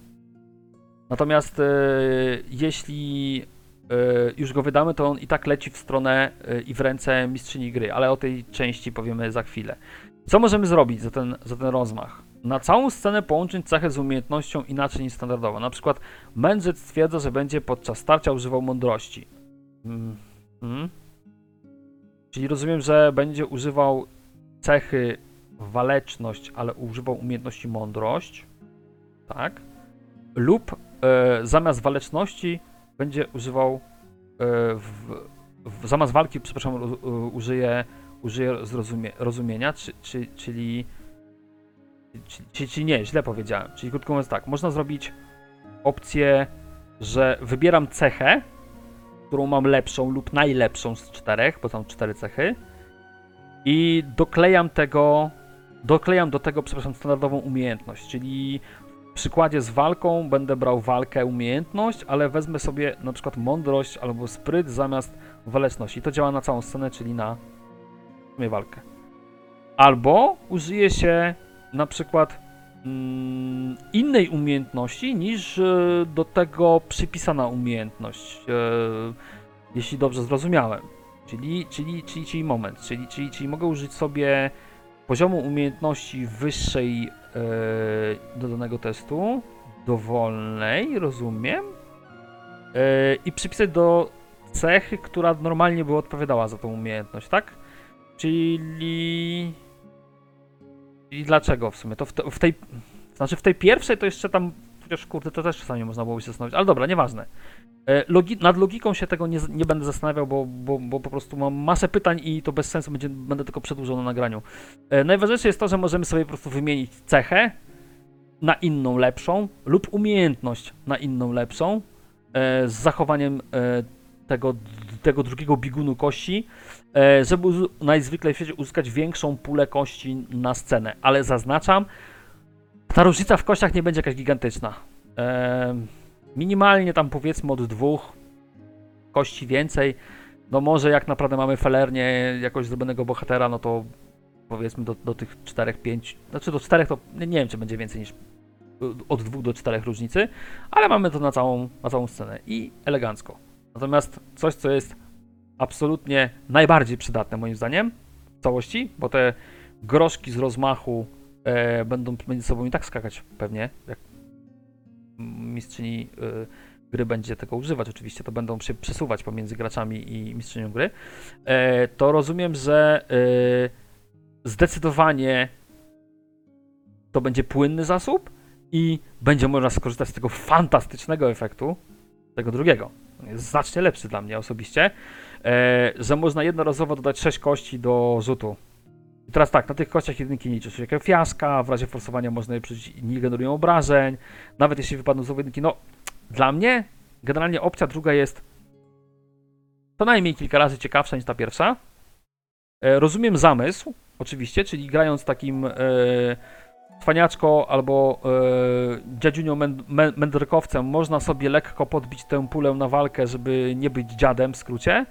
Natomiast e, jeśli e, już go wydamy, to on i tak leci w stronę i w ręce mistrzyni gry, ale o tej części powiemy za chwilę. Co możemy zrobić za ten, za ten rozmach? Na całą scenę połączyć cechę z umiejętnością inaczej niż standardowo. Na przykład mędrzec stwierdza, że będzie podczas starcia używał mądrości. Mm. Mm. Czyli rozumiem, że będzie używał cechy waleczność, ale używał umiejętności mądrość. Tak. Lub e, zamiast waleczności będzie używał e, w, w, zamiast walki, przepraszam, u, u, użyje, użyje zrozumie, rozumienia, czy, czy, czyli, czyli, czyli, czyli nie, źle powiedziałem. Czyli krótko mówiąc tak, można zrobić opcję, że wybieram cechę, którą mam lepszą lub najlepszą z czterech, bo są cztery cechy. I doklejam tego, doklejam do tego, przepraszam, standardową umiejętność, czyli w przykładzie z walką będę brał walkę, umiejętność, ale wezmę sobie na przykład mądrość albo spryt zamiast waleczności. I to działa na całą scenę, czyli na sumie walkę. Albo użyje się na przykład mm, innej umiejętności niż e, do tego przypisana umiejętność, e, jeśli dobrze zrozumiałem. Czyli, czyli, czyli, czyli moment, czyli, czyli, czyli mogę użyć sobie poziomu umiejętności wyższej e, do danego testu, dowolnej, rozumiem, i przypisać do cechy, która normalnie by odpowiadała za tą umiejętność, tak? Czyli... I dlaczego w sumie? To w, te, w tej... Znaczy w tej pierwszej to jeszcze tam... Chociaż kurde, to też czasami można było się zastanowić, ale dobra, nieważne. E, Logi nad logiką się tego nie, nie będę zastanawiał, bo, bo, bo po prostu mam masę pytań i to bez sensu będzie, będę tylko przedłużał na nagraniu. E, najważniejsze jest to, że możemy sobie po prostu wymienić cechę na inną lepszą lub umiejętność na inną lepszą e, z zachowaniem tego, tego drugiego bigunu kości, żeby uz- najzwyklej w świecie uzyskać większą pulę kości na scenę. Ale zaznaczam, ta różnica w kościach nie będzie jakaś gigantyczna. E, minimalnie tam powiedzmy od dwóch kości więcej. No może jak naprawdę mamy felernie jakoś zrobionego bohatera, no to powiedzmy do, do tych czterech, pięć, znaczy do czterech to nie, nie wiem czy będzie więcej niż od dwóch do czterech różnicy, ale mamy to na całą, na całą scenę i elegancko. Natomiast coś, co jest absolutnie najbardziej przydatne moim zdaniem w całości, bo te groszki z rozmachu e, będą między sobą i tak skakać pewnie, jak mistrzyni y, gry będzie tego używać, oczywiście to będą się przesuwać pomiędzy graczami i mistrzynią gry, e, to rozumiem, że y, zdecydowanie to będzie płynny zasób i będzie można skorzystać z tego fantastycznego efektu, tego drugiego. Jest znacznie lepszy dla mnie osobiście, e, że można jednorazowo dodać 6 kości do rzutu. I teraz tak, na tych kościach jedynki nie liczy się jako fiaska, w razie forsowania można je przerzucić i nie generują obrażeń, nawet jeśli wypadną z jedynki, no dla mnie generalnie opcja druga jest co najmniej kilka razy ciekawsza niż ta pierwsza. E, rozumiem zamysł, oczywiście, czyli grając takim e, cwaniaczko albo e, mę- mędrkowcem można sobie lekko podbić tę pulę na walkę, żeby nie być dziadem w skrócie.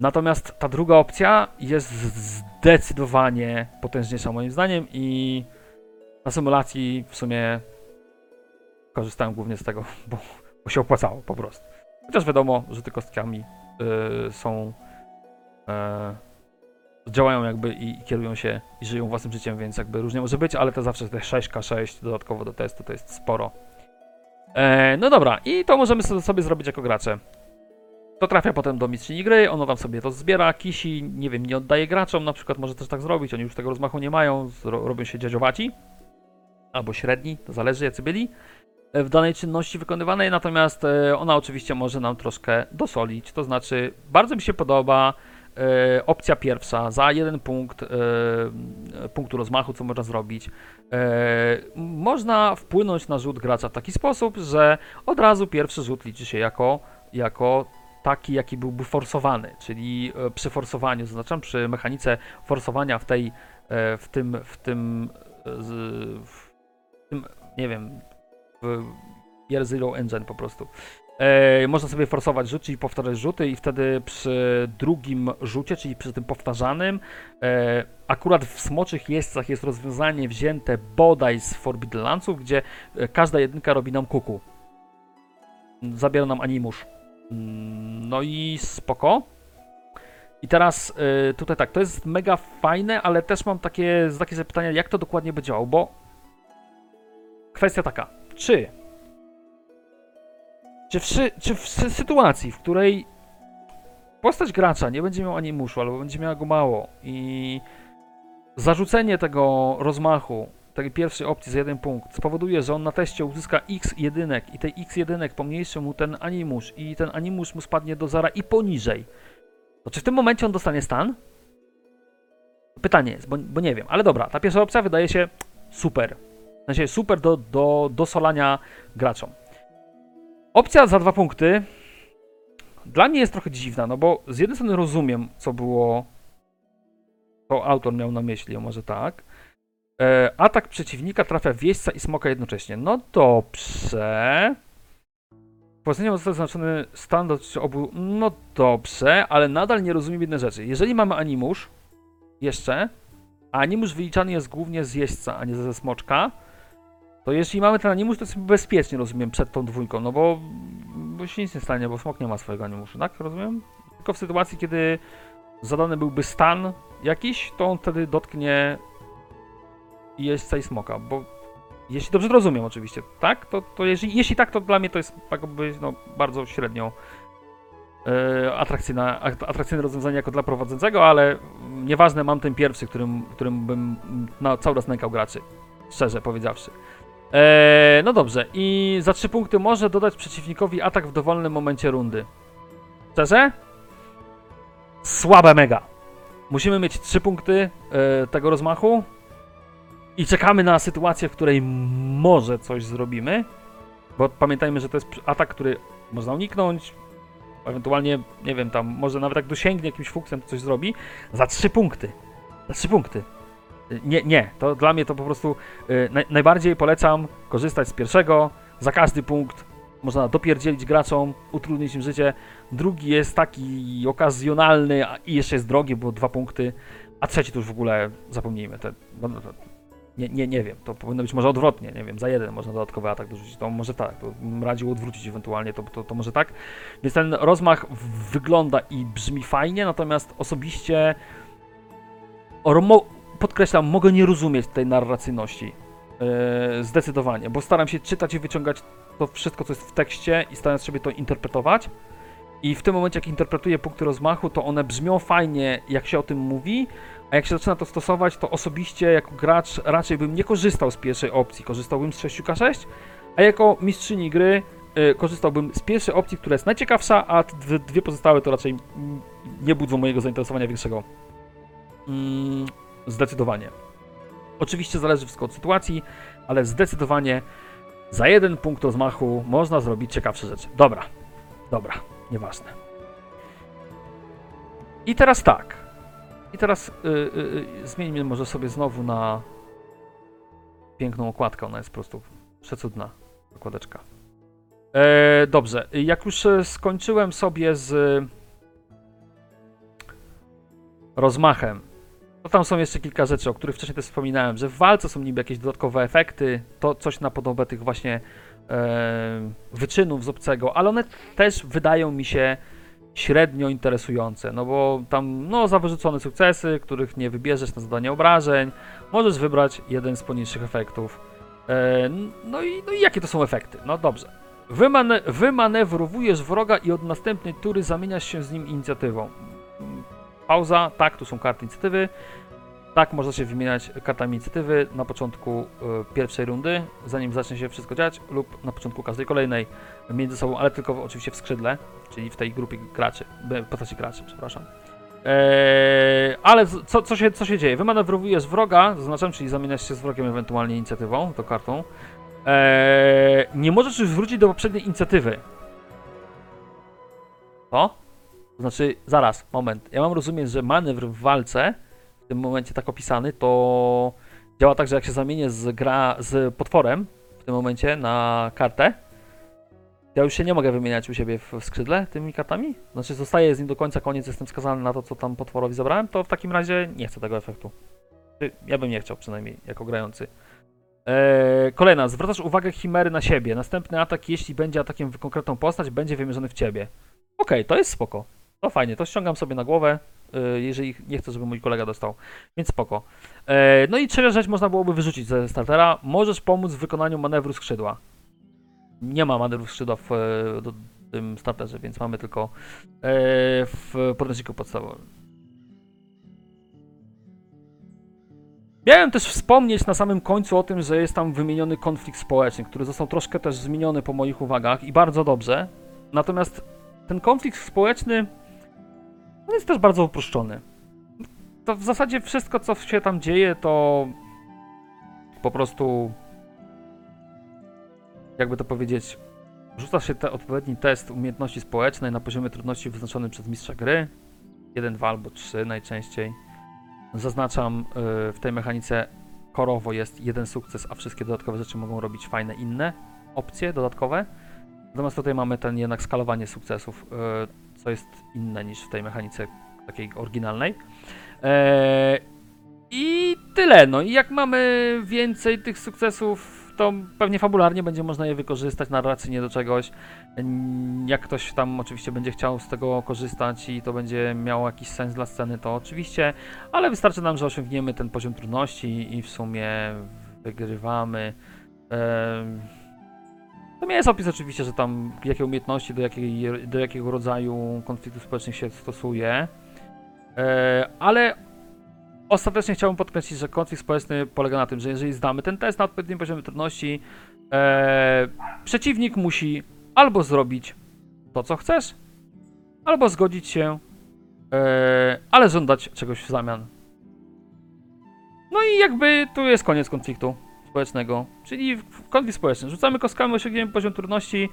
Natomiast ta druga opcja jest zdecydowanie potężniejsza moim zdaniem i na symulacji w sumie korzystałem głównie z tego, bo, bo się opłacało po prostu. Chociaż wiadomo, że te kostkami y, są y, działają jakby i, i kierują się i żyją własnym życiem, więc jakby różnie może być, ale to zawsze te 6K6 dodatkowo do testu to jest sporo. E, no dobra, i to możemy so- sobie zrobić jako gracze. To trafia potem do mistrzyni gry, ono tam sobie to zbiera, kisi, nie wiem, nie oddaje graczom, na przykład może też tak zrobić, oni już tego rozmachu nie mają, robią się dziadziowaci, albo średni, to zależy jacy byli e, w danej czynności wykonywanej, natomiast e, ona oczywiście może nam troszkę dosolić, to znaczy bardzo mi się podoba e, opcja pierwsza, za jeden punkt punktu rozmachu, co można zrobić. Można wpłynąć na rzut gracza w taki sposób, że od razu pierwszy rzut liczy się jako, jako taki, jaki byłby forsowany, czyli e, przy forsowaniu, zaznaczam, przy mechanice forsowania w tej, e, w tym, w tym, e, w tym, nie wiem, w Year Zero Engine po prostu. Można sobie forsować rzut, czyli powtarzać rzuty i wtedy przy drugim rzucie, czyli przy tym powtarzanym, akurat w Smoczych Jeźdźcach jest rozwiązanie wzięte bodaj z Forbidden Landsów, gdzie każda jedynka robi nam kuku. Zabiera nam animusz. No i spoko. I teraz y, tutaj tak, to jest mega fajne, ale też mam takie, takie zapytania, jak to dokładnie będzie działało, bo kwestia taka, czy czy w, czy w sy- sytuacji, w której postać gracza nie będzie miał animuszu, albo będzie miała go mało i zarzucenie tego rozmachu, tej pierwszej opcji za jeden punkt spowoduje, że on na teście uzyska x jedynek i tej x jedynek pomniejszy mu ten animusz i ten animusz mu spadnie do zera i poniżej, to czy w tym momencie on dostanie stan? Pytanie jest, bo, bo nie wiem, ale dobra, ta pierwsza opcja wydaje się super. W sensie super do, do dosolania graczom. Opcja za dwa punkty dla mnie jest trochę dziwna, no bo z jednej strony rozumiem, co było, co autor miał na myśli, o może tak. E, atak przeciwnika trafia w jeźdźca i smoka jednocześnie. No dobrze. Polecenie został zaznaczony stan obu. No dobrze, ale nadal nie rozumiem jednej rzeczy. Jeżeli mamy animusz, jeszcze, a animusz wyliczany jest głównie z jeźdźca, a nie ze smoczka, to jeśli mamy ten animusz, to jest bezpiecznie, rozumiem, przed tą dwójką, no bo, bo się nic nie stanie, bo smok nie ma swojego animuszu, tak? Rozumiem? Tylko w sytuacji, kiedy zadany byłby stan jakiś, to on wtedy dotknie i smoka, bo jeśli dobrze rozumiem oczywiście, tak? To, to jeśli, jeśli tak, to dla mnie to jest jakby no, bardzo średnio e, atrakcyjna, at- atrakcyjne rozwiązanie jako dla prowadzącego, ale nieważne, mam ten pierwszy, którym, którym bym na, cały czas nękał graczy, szczerze powiedziawszy. E, no dobrze, i za 3 punkty może dodać przeciwnikowi atak w dowolnym momencie rundy. Szczerze? Słabe mega. Musimy mieć 3 punkty e, tego rozmachu i czekamy na sytuację, w której może coś zrobimy, bo pamiętajmy, że to jest atak, który można uniknąć, ewentualnie, nie wiem, tam może nawet jak dosięgnie jakimś fuksem, coś zrobi, za 3 punkty. Za 3 punkty. Nie, nie, to dla mnie to po prostu y, naj, najbardziej polecam korzystać z pierwszego, za każdy punkt można dopierdzielić graczom, utrudnić im życie. Drugi jest taki okazjonalny i jeszcze jest drogi, bo dwa punkty, a trzeci to już w ogóle zapomnijmy. Te, no, no, to, nie, nie, nie wiem, to powinno być może odwrotnie, nie wiem, za jeden można dodatkowy atak dorzucić, to może tak, to bym radził odwrócić ewentualnie, to, to, to może tak. Więc ten rozmach wygląda i brzmi fajnie, natomiast osobiście podkreślam, mogę nie rozumieć tej narracyjności. Yy, zdecydowanie, bo staram się czytać i wyciągać to wszystko, co jest w tekście i starając sobie to interpretować. I w tym momencie, jak interpretuję punkty rozmachu, to one brzmią fajnie, jak się o tym mówi, a jak się zaczyna to stosować, to osobiście jako gracz raczej bym nie korzystał z pierwszej opcji, korzystałbym z 6K6, a jako mistrzyni gry y, korzystałbym z pierwszej opcji, która jest najciekawsza, a dwie- pozostałe to raczej nie budzą mojego zainteresowania większego. Mm, zdecydowanie. Oczywiście zależy wszystko od sytuacji, ale zdecydowanie za jeden punkt rozmachu można zrobić ciekawsze rzeczy. Dobra, dobra, nieważne. I teraz tak. I teraz y, y, y, zmieńmy może sobie znowu na piękną okładkę. Ona jest po prostu przecudna okładeczka. E, dobrze, jak już e, skończyłem sobie z rozmachem. To tam są jeszcze kilka rzeczy, o których wcześniej też wspominałem, że w walce są niby jakieś dodatkowe efekty, to coś na podobę tych właśnie e, wyczynów z obcego, ale one też wydają mi się średnio interesujące, no bo tam no za wyrzucone sukcesy, których nie wybierzesz na zadanie obrażeń, możesz wybrać jeden z poniższych efektów. E, no, i, no i jakie to są efekty? No dobrze. Wymane wymanewrowujesz wroga i od następnej tury zamieniasz się z nim inicjatywą. Pauza, tak, tu są karty inicjatywy. Tak, można się wymieniać kartami inicjatywy na początku y, pierwszej rundy, zanim zacznie się wszystko dziać, lub na początku każdej kolejnej między sobą, ale tylko oczywiście w skrzydle, czyli w tej grupie graczy, postaci graczy, przepraszam. Eee, ale co, co, się, co się dzieje? Wymanewrujesz wroga, zaznaczam, czyli zamieniasz się z wrogiem ewentualnie inicjatywą, to kartą. Eee, nie możesz już wrócić do poprzedniej inicjatywy. To znaczy, zaraz, moment. Ja mam rozumieć, że manewr w walce, w tym momencie tak opisany, to działa tak, że jak się zamienię z gra z potworem w tym momencie na kartę, ja już się nie mogę wymieniać u siebie w skrzydle tymi kartami? Znaczy zostaję z nim do końca, koniec, jestem skazany na to, co tam potworowi zabrałem, to w takim razie nie chcę tego efektu. Ja bym nie chciał przynajmniej, jako grający. Eee, kolejna, zwracasz uwagę chimery na siebie. Następny atak, jeśli będzie atakiem w konkretną postać, będzie wymierzony w ciebie. Okej, to jest spoko. To fajnie, to ściągam sobie na głowę, jeżeli nie chcę, żeby mój kolega dostał. Więc spoko. E, no i trzecia rzecz można byłoby wyrzucić ze startera. Możesz pomóc w wykonaniu manewru skrzydła. Nie ma manewru skrzydła w e, do, tym starterze, więc mamy tylko e, w podręczniku podstawowym. Miałem też wspomnieć na samym końcu o tym, że jest tam wymieniony konflikt społeczny, który został troszkę też zmieniony po moich uwagach i bardzo dobrze. Natomiast ten konflikt społeczny on jest też bardzo uproszczony. To w zasadzie wszystko, co się tam dzieje, to po prostu jakby to powiedzieć, rzuca się te odpowiedni test umiejętności społecznej na poziomie trudności wyznaczonym przez mistrza gry. 1, 2 albo 3 najczęściej. Zaznaczam y, w tej mechanice korowo jest jeden sukces, a wszystkie dodatkowe rzeczy mogą robić fajne inne opcje dodatkowe. Natomiast tutaj mamy ten jednak skalowanie sukcesów, y, co jest inne niż w tej mechanice takiej oryginalnej. Eee, I tyle. No i jak mamy więcej tych sukcesów, to pewnie fabularnie będzie można je wykorzystać narracyjnie do czegoś. Jak ktoś tam oczywiście będzie chciał z tego korzystać i to będzie miało jakiś sens dla sceny, to oczywiście, ale wystarczy nam, że osiągniemy ten poziom trudności i w sumie wygrywamy. Em, Nie jest opis oczywiście, że tam jakie umiejętności do, jakiej, do jakiego rodzaju konfliktów społecznych się stosuje, E, ale ostatecznie chciałbym podkreślić, że konflikt społeczny polega na tym, że jeżeli zdamy ten test na odpowiednim poziomie trudności, e, przeciwnik musi albo zrobić to, co chcesz, albo zgodzić się, e, ale żądać czegoś w zamian. No i jakby tu jest koniec konfliktu społecznego, czyli konflikt społeczny. Rzucamy kostkami, osiągniemy poziom trudności,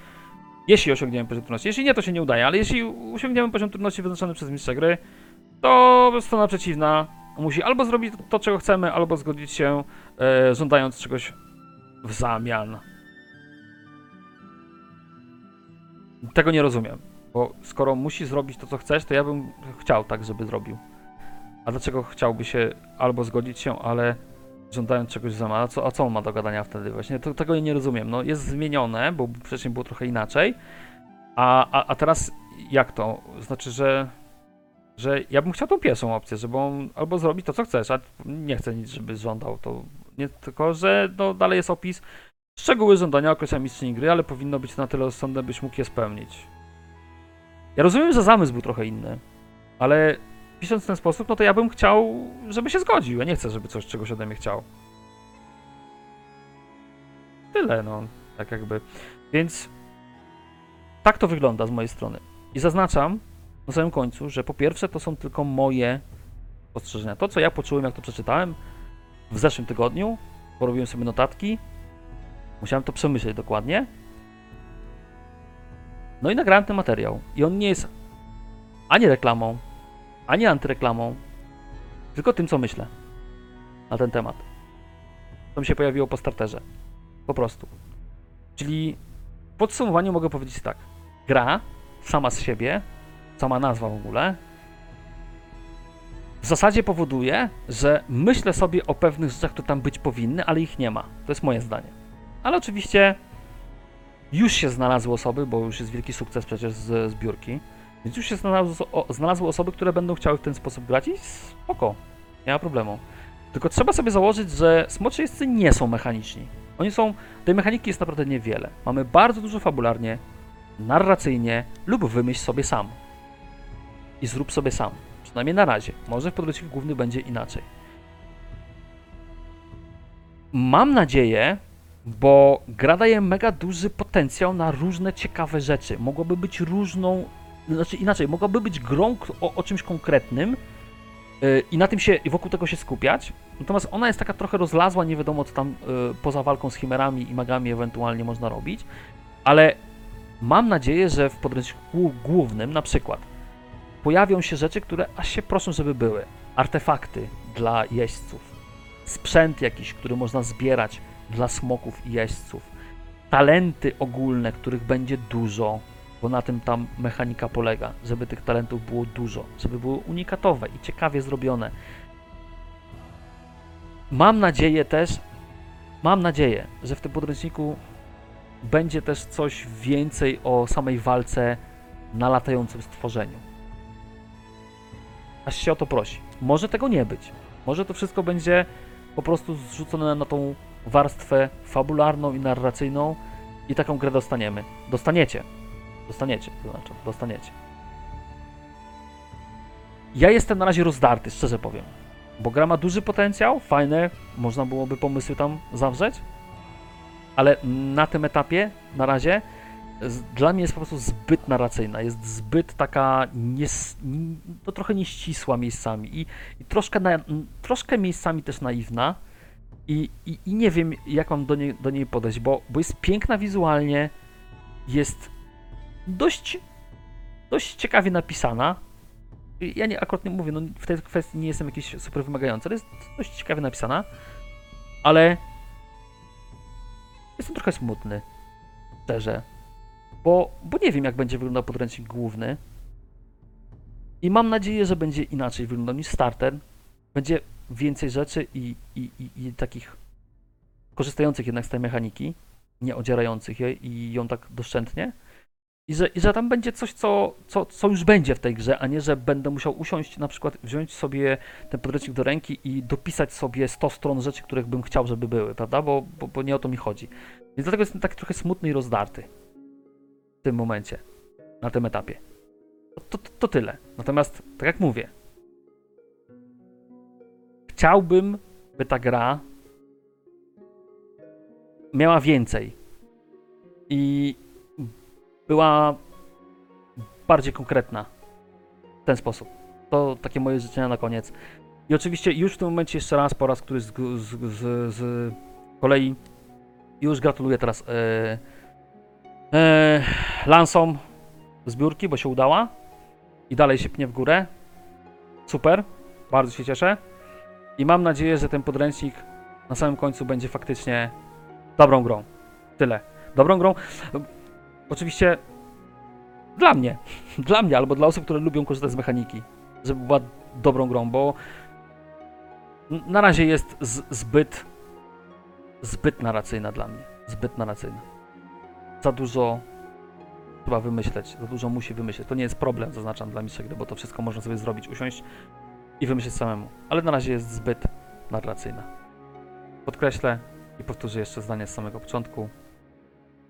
jeśli osiągniemy poziom trudności. Jeśli nie, to się nie udaje, ale jeśli osiągniemy poziom trudności wyznaczony przez mistrza gry, to strona przeciwna musi albo zrobić to, czego chcemy, albo zgodzić się, e, żądając czegoś w zamian. Tego nie rozumiem, bo skoro musi zrobić to, co chcesz, to ja bym chciał tak, żeby zrobił. A dlaczego chciałby się albo zgodzić się, ale żądając czegoś w zamian? A co, a co on ma do gadania wtedy? Właśnie to, tego nie rozumiem. No, jest zmienione, bo wcześniej było trochę inaczej. A, a, a teraz jak to? Znaczy, że że ja bym chciał tą pierwszą opcję, żeby on albo zrobić to, co chcesz, a nie chcę nic, żeby żądał, to nie tylko, że no, dalej jest opis szczegóły żądania określa mistrzyni gry, ale powinno być na tyle rozsądne, byś mógł je spełnić. Ja rozumiem, że zamysł był trochę inny, ale pisząc w ten sposób, no to ja bym chciał, żeby się zgodził, ja nie chcę, żeby coś czegoś ode mnie chciał. Tyle, no, tak jakby. Więc tak to wygląda z mojej strony. I zaznaczam, na samym końcu, że po pierwsze to są tylko moje spostrzeżenia. To, co ja poczułem, jak to przeczytałem w zeszłym tygodniu, porobiłem sobie notatki, musiałem to przemyśleć dokładnie. No i nagrałem ten materiał. I on nie jest ani reklamą, ani antyreklamą, tylko tym, co myślę na ten temat. To mi się pojawiło po starterze. Po prostu. Czyli w podsumowaniu mogę powiedzieć tak. Gra sama z siebie sama nazwa w ogóle, w zasadzie powoduje, że myślę sobie o pewnych rzeczach, które tam być powinny, ale ich nie ma. To jest moje zdanie. Ale oczywiście już się znalazły osoby, bo już jest wielki sukces przecież z zbiórki, więc już się znalazły, o, znalazły osoby, które będą chciały w ten sposób grać i spoko, nie ma problemu. Tylko trzeba sobie założyć, że smoczy jeźdźcy nie są mechaniczni. Oni są, tej mechaniki jest naprawdę niewiele. Mamy bardzo dużo fabularnie, narracyjnie lub wymyśl sobie sam. I zrób sobie sam. Przynajmniej na razie. Może w podręczniku główny będzie inaczej. Mam nadzieję, bo gra daje mega duży potencjał na różne ciekawe rzeczy. Mogłaby być różną, znaczy inaczej, mogłaby być grą o, o czymś konkretnym yy, i na tym się, i wokół tego się skupiać. Natomiast ona jest taka trochę rozlazła, nie wiadomo co tam yy, poza walką z chimerami i magami ewentualnie można robić, ale mam nadzieję, że w podręczniku głównym na przykład pojawią się rzeczy, które aż się proszą, żeby były. Artefakty dla jeźdźców, sprzęt jakiś, który można zbierać dla smoków i jeźdźców, talenty ogólne, których będzie dużo, bo na tym tam mechanika polega, żeby tych talentów było dużo, żeby były unikatowe i ciekawie zrobione. Mam nadzieję też, mam nadzieję, że w tym podręczniku będzie też coś więcej o samej walce na latającym stworzeniu. Aż się o to prosi. Może tego nie być. Może to wszystko będzie po prostu zrzucone na tą warstwę fabularną i narracyjną i taką grę dostaniemy. Dostaniecie. Dostaniecie, to znaczy, dostaniecie. Ja jestem na razie rozdarty, szczerze powiem. Bo gra ma duży potencjał, fajne, można byłoby pomysły tam zawrzeć, ale na tym etapie, na razie, dla mnie jest po prostu zbyt narracyjna, jest zbyt taka nies, no trochę nieścisła miejscami i, i troszkę, na, troszkę miejscami też naiwna i, i, i nie wiem jak mam do niej, do niej podejść, bo, bo jest piękna wizualnie, jest dość, dość ciekawie napisana. Ja nie, akurat nie mówię, no w tej kwestii nie jestem jakiś super wymagający, ale jest dość ciekawie napisana, ale jestem trochę smutny, szczerze, bo, bo nie wiem, jak będzie wyglądał podręcznik główny. I mam nadzieję, że będzie inaczej wyglądał niż starter. Będzie więcej rzeczy i, i, i, i takich korzystających jednak z tej mechaniki, nie odzierających jej i ją tak doszczętnie. I że, I że tam będzie coś, co, co, co już będzie w tej grze, a nie, że będę musiał usiąść, na przykład wziąć sobie ten podręcznik do ręki i dopisać sobie 100 stron rzeczy, których bym chciał, żeby były, prawda? Bo, bo, bo nie o to mi chodzi. Więc dlatego jestem taki trochę smutny i rozdarty w tym momencie, na tym etapie. To, to, to tyle. Natomiast, tak jak mówię, chciałbym, by ta gra miała więcej i była bardziej konkretna w ten sposób. To takie moje życzenia na koniec. I oczywiście już w tym momencie jeszcze raz po raz któryś z, z, z, z kolei już gratuluję teraz e, e, Lansom zbiórki, bo się udała i dalej się pnie w górę. Super, bardzo się cieszę. I mam nadzieję, że ten podręcznik na samym końcu będzie faktycznie dobrą grą. Tyle. Dobrą grą. Oczywiście dla mnie. *laughs* Dla mnie, albo dla osób, które lubią korzystać z mechaniki. Żeby była dobrą grą, bo na razie jest zbyt zbyt narracyjna dla mnie. Zbyt narracyjna. Za dużo trzeba wymyśleć, za dużo musi wymyśleć. To nie jest problem, zaznaczam dla mistrza gry, bo to wszystko można sobie zrobić, usiąść i wymyśleć samemu. Ale na razie jest zbyt narracyjna. Podkreślę i powtórzę jeszcze zdanie z samego początku.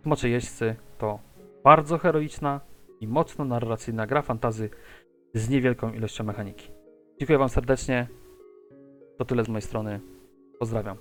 Smocze Jeźdźcy to bardzo heroiczna i mocno narracyjna gra fantazy z niewielką ilością mechaniki. Dziękuję Wam serdecznie. To tyle z mojej strony. Pozdrawiam.